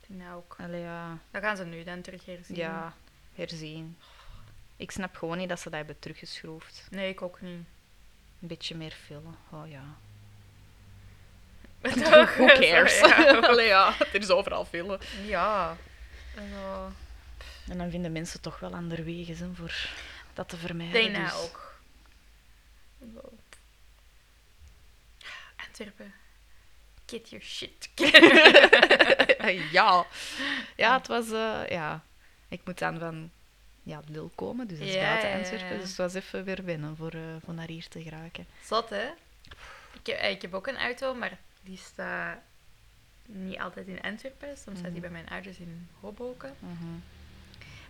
Dat ook. Allee, ja. Dat gaan ze nu dan terug herzien. Ja, herzien. Ik snap gewoon niet dat ze dat hebben teruggeschroefd. Nee, ik ook niet. Een beetje meer vullen. Oh ja. Toch? Who cares? Ja. Allee, ja, er is overal vullen. Ja. En dan vinden mensen toch wel andere wegen hè, voor dat te Ik vermijden. denk dat dus- ook. Antwerpen. Get your shit. ja. Ja, het was... eh, ja. Ik moet dan van ja, Lil komen, dus dat is Ja, buiten Antwerpen. ja. Dus het was even weer binnen voor, eh, voor naar hier te geraken. Zot, hè? Ik heb, eh, ik heb ook een auto, maar die staat niet altijd in Antwerpen. Soms staat die Mhm. bij mijn ouders in Hoboken. Mhm.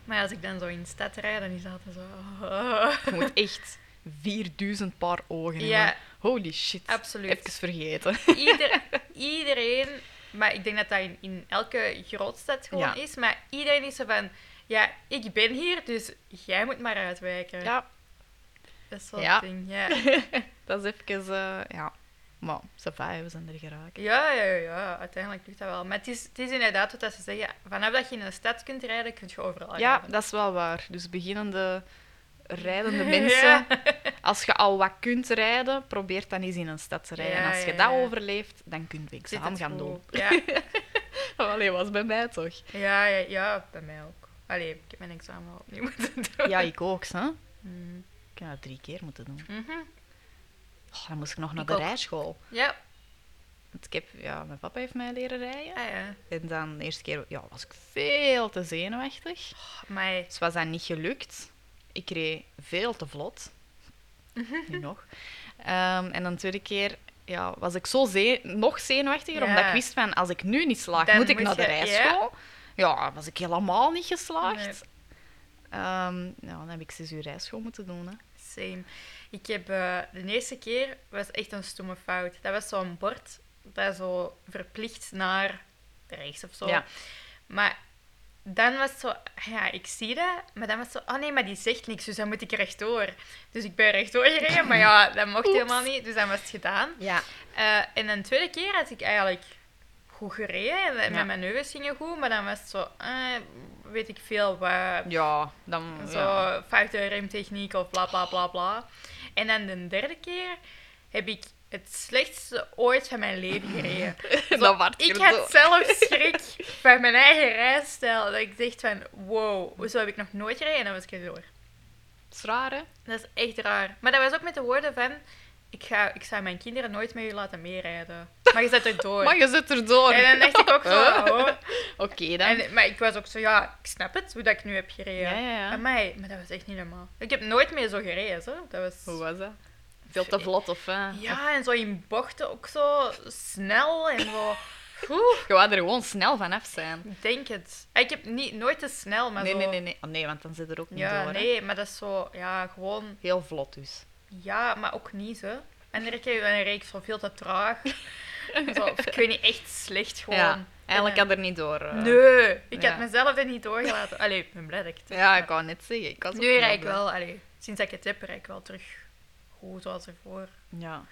Maar als ik dan zo in de stad rijd, dan is dat altijd zo... Je moet echt 4000 paar ogen Ja. hebben. Holy shit. Absoluut. Even vergeten. Ieder, iedereen, maar ik denk dat dat in, in elke grootstad gewoon Ja. is, maar iedereen is zo van, ja, ik ben hier, dus jij moet maar uitwijken. Ja, Dat is zo'n Ja. ding, ja. dat is even... eh, ja. Maar, va, we zijn er geraakt. Ja, ja, ja, uiteindelijk lukt dat wel. Maar het is, het is inderdaad wat dat ze zeggen, vanaf dat je in een stad kunt rijden, kun je overal Ja, rijden. dat is wel waar. Dus beginnende rijdende mensen, Ja. als je al wat kunt rijden, probeer dan eens in een stad te rijden. Ja, en als je ja, dat overleeft, dan kun je examen gaan doen. Ja. Allee, was bij mij toch? Ja, ja, ja, bij mij ook. Allee, ik heb mijn examen al opnieuw moeten doen. Ja, ik ook, hè. Mm. Ik heb dat drie keer moeten doen. Mhm. Oh, dan moest ik nog naar Ik de ook. rijschool. Ja. Want ik heb, ja, mijn papa heeft mij leren rijden. Ah, ja. En dan de eerste keer ja, was ik veel te zenuwachtig. Maar Dus was dat niet gelukt. Ik reed veel te vlot. nu nog. Ehm, en de tweede keer ja, was ik zo ze- nog zenuwachtiger, Ja. omdat ik wist van als ik nu niet slaag, Dan moet ik moet naar de rijschool. Ja. was ik helemaal niet geslaagd. Nee. Ehm, ja, dan heb ik zes uur rijschool moeten doen. Hè. Same. Ik heb eh, de eerste keer was echt een stomme fout. Dat was zo'n bord dat zo verplicht naar rechts of zo. Ja. Maar dan was het zo, ja, ik zie dat, maar dan was het zo, oh nee, maar die zegt niks, dus dan moet ik rechtdoor. Dus ik ben rechtdoor gereden, maar ja, dat mocht Oeps. helemaal niet, dus dan was het gedaan. Ja. Eh, en een tweede keer had ik eigenlijk goed gereden en Ja. mijn manoeuvres gingen goed, maar dan was het zo, eh, weet ik veel, wat, Ja, dan... zo ja. foute remtechniek of bla bla bla bla. En dan de derde keer heb ik het slechtste ooit van mijn leven gereden. Zo, ik had door. zelf schrik van mijn eigen rijstijl. Dat ik dacht van, wow, zo heb ik nog nooit gereden. En dan was ik door. Dat is raar, hè? Dat is echt raar. Maar dat was ook met de woorden van, ik, ga, ik zou mijn kinderen nooit met u laten meerijden. Maar je zet er door. Maar je zit erdoor. En dan dacht ik ook zo, oh. Oké, dan. En, maar ik was ook zo, ja, ik snap het, hoe dat ik nu heb gereden. Ja, ja, ja. Amai, maar dat was echt niet normaal. Ik heb nooit meer zo gereden, zo. Dat was... Hoe was dat? Veel te vlot of... hè? Ja, en zo in bochten ook zo snel en zo... Oeh, Je wou er gewoon snel vanaf zijn. ik denk het. Ah, Ik heb niet, nooit te snel, maar nee, zo... nee, nee, nee. Oh, nee, want dan zit er ook niet Ja, door. hè. nee, maar dat is zo... Ja, gewoon... Heel vlot dus. Ja, maar ook niet, hè. En dan reek je ik zo veel te traag. zo, ik weet niet, echt slecht gewoon. Ja, eigenlijk En, had er niet door. eh. Nee, ik ja. had mezelf er niet doorgelaten. Allee, ik ben blij dat ik het heb. Ja, ik wou net zeggen. Ik was Nu blij. wel, allee, sinds dat ik het heb, rijd ik wel terug goed zoals ervoor. Ja.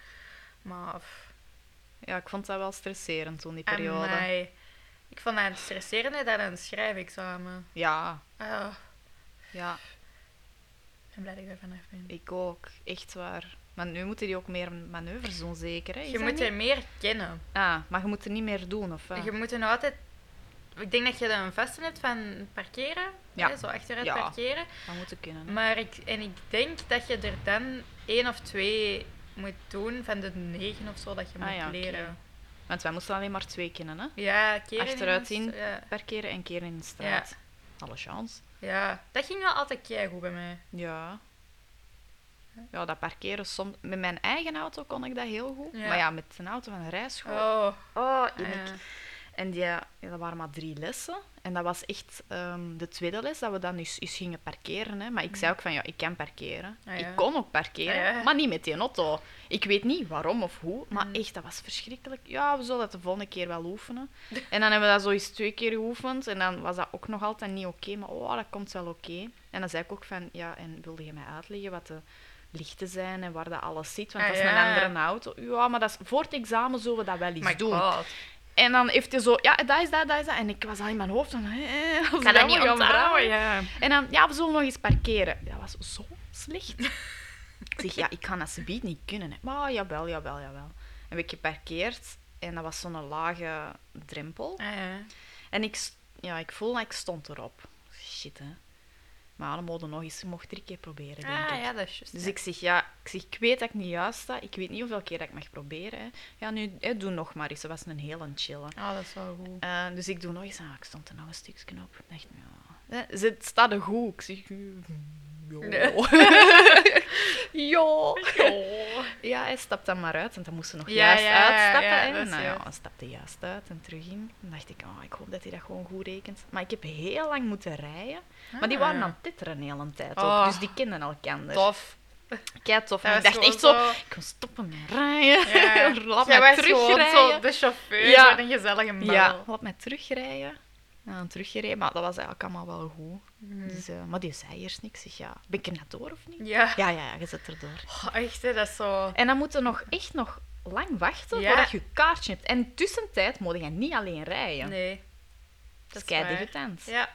Maar, pff, ja, ik vond dat wel stresserend toen, die periode. amai. Ik vond dat stresserender dan een schrijfexamen. Ja, Ah, ja, ik ben blij dat ik daar vanaf ben. ik ook. Echt waar. Maar nu moeten die ook meer manoeuvres doen, zeker. Hè? Is Je moet niet? er meer kennen. Ah, maar je moet er niet meer doen, of? Je moet er nog altijd... Ik denk dat je dan een vaste hebt van parkeren. Ja. Hè, zo achteruit Ja. parkeren. Dat moet kunnen. hè. Maar ik, en ik denk dat je er dan één of twee moet doen van de negen of zo dat je Ah moet ja, leren. Want wij moesten alleen maar twee kennen, hè? Ja, keren Achteruit in. Ja. Parkeren en keren in de straat. Alle chance. ja, dat ging wel altijd goed bij mij. Ja. Ja, dat parkeren soms... Met mijn eigen auto kon ik dat heel goed. Maar ja, met een auto van de rijschool... Oh, Oh, ja. En die, ja, dat waren maar drie lessen. En dat was echt ehm, de tweede les dat we dan eens, eens gingen parkeren. Hè. Maar ik zei ook van, ja, ik kan parkeren. Ah, ja. Ik kon ook parkeren, Ah, ja. maar niet met die auto. Ik weet niet waarom of hoe, maar Mm. echt, dat was verschrikkelijk. Ja, we zullen dat de volgende keer wel oefenen. En dan hebben we dat zo eens twee keer geoefend. En dan was dat ook nog altijd niet oké. maar oh, dat komt wel oké. En dan zei ik ook van, ja, en wilde je mij uitleggen wat de lichten zijn en waar dat alles zit? Want Ah, dat is een andere auto. Ja, maar dat is, voor het examen zullen we dat wel eens my doen. god. En dan heeft hij zo, ja, dat is dat, dat is dat. En ik was al in mijn hoofd van, als Ik ik kan dat niet onthouden, ja. En dan, ja, we zullen nog eens parkeren. Dat was zo slecht. ik zeg, ja, ik kan alsjeblieft niet kunnen. Hè. Maar jawel, jawel, jawel. En we geparkeerd en dat was zo'n lage drempel. Ah, ja. En ik, ja, ik voelde dat ik stond erop. Shit, hè. Maar mochten nog eens, mocht drie keer proberen, denk Ah, ik. ja, dat is juist. Dus ja. ik zeg, ja, ik zeg, ik weet dat ik niet juist sta. Ik weet niet hoeveel keer dat ik mag proberen. Hè. Ja, nu, hè, doe nog maar eens. Dat was een hele chille. Ah, dat is wel goed. Eh, dus ik doe nog eens aan. Ik stond er nog een stukje op. Ik dacht, ja. Ze staat er goed. Ik zeg, ja. ja. Ja, hij stapt dan maar uit. Want dan moest ze nog Ja, juist ja, uitstappen. is nou ja, dan stapte hij juist uit en terug in. Dan dacht ik, oh, ik hoop dat hij dat gewoon goed rekent. Maar ik heb heel lang moeten rijden. Maar die waren Ah. aan het titteren de hele tijd Oh. ook. Dus die kenden elkaar. Tof. Kei tof. En ik dacht echt zo, ik kan stoppen met rijden. Ja. Laat Jij mij gewoon zo terugrijden. de chauffeur Ja. een gezellige bel. Ja, laat mij terugrijden. Dan teruggereden, maar dat was eigenlijk allemaal wel goed. Mhm. Dus, eh, maar die zei eerst niks. Ik zeg, ja, ben ik er net door of niet? Ja. Ja, ja, ja, je zit erdoor. Oh, echt, hè, dat is zo... En dan moet je nog echt nog lang wachten Ja. voordat je je kaartje hebt. En tussentijd moet je niet alleen rijden. Nee. dat is degoutant. Ja.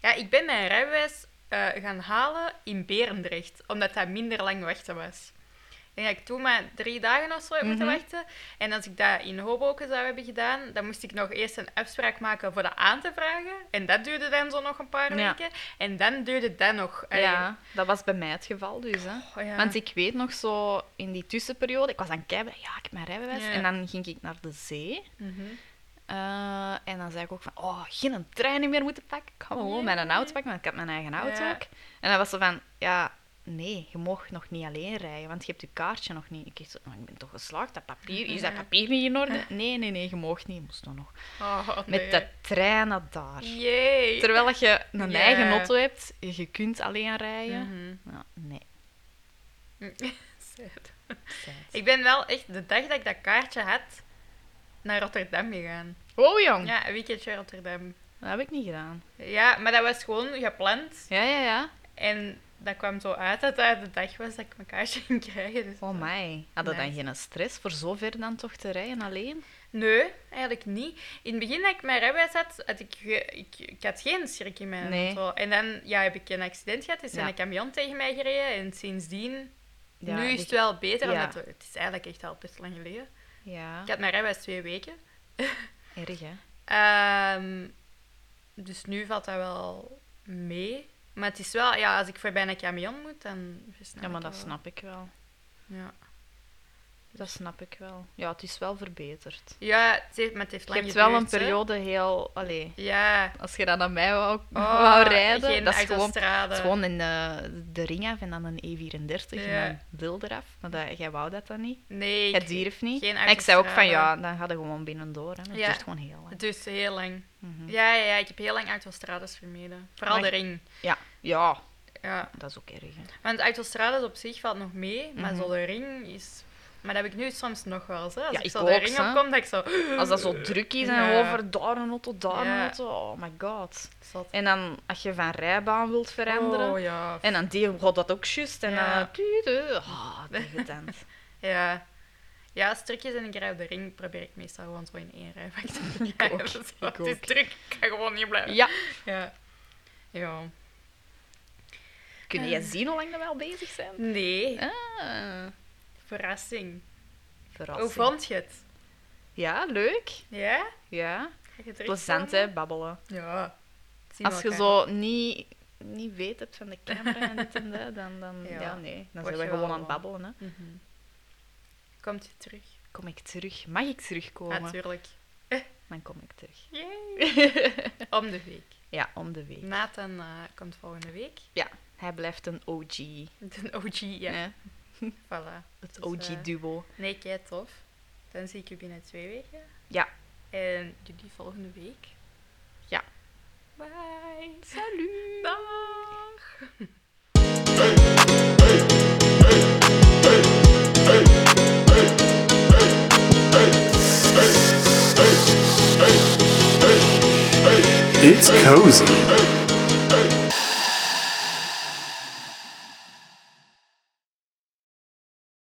ja, ik ben mijn rijbewijs eh, gaan halen in Berendrecht, omdat dat minder lang wachten was. Ik denk dat ik toen maar drie dagen of zo heb moeten Mhm. wachten. En als ik dat in Hoboken zou hebben gedaan, dan moest ik nog eerst een afspraak maken voor dat aan te vragen. En dat duurde dan zo nog een paar Ja. weken. En dan duurde dat nog... Ja, dat was bij mij het geval dus. Hè. oh ja. Want ik weet nog zo in die tussenperiode, ik was aan het kijken, ja, ik heb mijn rijbewijs. Ja. En dan ging ik naar de zee. Mhm. Eh, en dan zei ik ook van, oh, geen trein meer moeten pakken. Ik ga gewoon mijn auto pakken, want ik had mijn eigen auto ook. En dan was ze van, ja, nee, je mag nog niet alleen rijden, want je hebt je kaartje nog niet. Ik dacht, "Maar ik ben toch geslaagd, dat papier, is dat papier niet in orde? Nee, nee, nee, je mag niet. Je moest dan nog Oh, met de trein naar daar. Terwijl je een eigen auto hebt, je kunt alleen rijden. Mhm. Ja, nee. Sad. Sad. Ik ben wel echt de dag dat ik dat kaartje had, naar Rotterdam gegaan. Oh, jong. Ja, een weekendje Rotterdam. Dat heb ik niet gedaan. Ja, maar dat was gewoon gepland. Ja, ja, ja. En dat kwam zo uit dat dat de dag was dat ik mijn kaartje ging krijgen. Dus Oh my. Hadden dan Nice. geen stress voor zover dan toch te rijden alleen? Nee, eigenlijk niet. In het begin dat ik mijn rijbewijs had, had ik, ik, ik had geen schrik in mijn Nee. auto. En dan ja, heb ik een accident gehad, is Ja. een camion tegen mij gereden. En sindsdien, Ja, nu is het wel beter, Ja. omdat het, het is eigenlijk echt al best lang geleden. Ja, Ik had mijn rijbewijs twee weken. erg hè. Ehm, dus nu valt dat wel mee. Maar het is wel, ja, als ik voorbij een camion moet, dan Ja, maar dat wel. snap ik wel. Ja. Dat snap ik wel. Ja, het is wel verbeterd. Ja, het heeft, maar het heeft Je lang hebt wel een hè. periode heel... Allee, Ja. als je dan naar mij wou, Oh, wou rijden, geen dat is gewoon, autostrade. het is gewoon in de, de ring af en dan een E34 Ja. en dan wil eraf. Maar dat, jij wou dat dan niet. Nee, Het ik- niet. geen en ik zei ook van, autostrade. ja, dan ga je gewoon binnendoor. Hè. Het Ja. duurt gewoon heel lang. het duurt heel lang. Mhm. Ja, ja, ja, ik heb heel lang autostrades vermeden. Vooral Maar de je- ring. Ja, ja, Ja. dat is ook erg. Hè. Want autostrades op zich valt nog mee, maar Mhm. zo de ring is... Maar dat heb ik nu soms nog wel eens. Hè. Als Ja, ik zo de ring opkom, dat ik zo... Als dat zo druk is en Ja. over daar een auto, daar een auto. Oh my god. Zot. En dan als je van rijbaan wilt veranderen. Oh, ja. En dan die gaat dat ook juist. En Ja. dan... tuut. Ah, degoutant. Ja. Ja, stukjes en ik rij op de ring probeer ik meestal gewoon zo in één rijvak te Ik rijden. ook, Zo, ik Het is druk, ik kan gewoon niet blijven. ja. Ja. Ja. Kun Eh. je zien hoe lang dat we al bezig zijn? Nee, Ah, verrassing. verrassing. Hoe vond je het? Ja, leuk. Ja? Ja. Plezant, hè, babbelen. Ja. Als je zo niet, niet weet hebt van de camera en dit en dat, dan, dan Ja. ja. nee. Dan Word zijn we gewoon aan het babbelen. Hè. Mhm. Komt je terug? Kom ik terug? Mag ik terugkomen? Natuurlijk. Dan kom ik terug. Yay. Om de week. Ja, om de week. Nathan eh, komt volgende week. Hij blijft een OG. De OG, ja. Voilà. Het Dus, eh, OG-duo. Nee, kei tof. Dan zie ik je binnen twee weken. Ja. En jullie volgende week. Ja. Bye. Salut! Dag. It's cozy.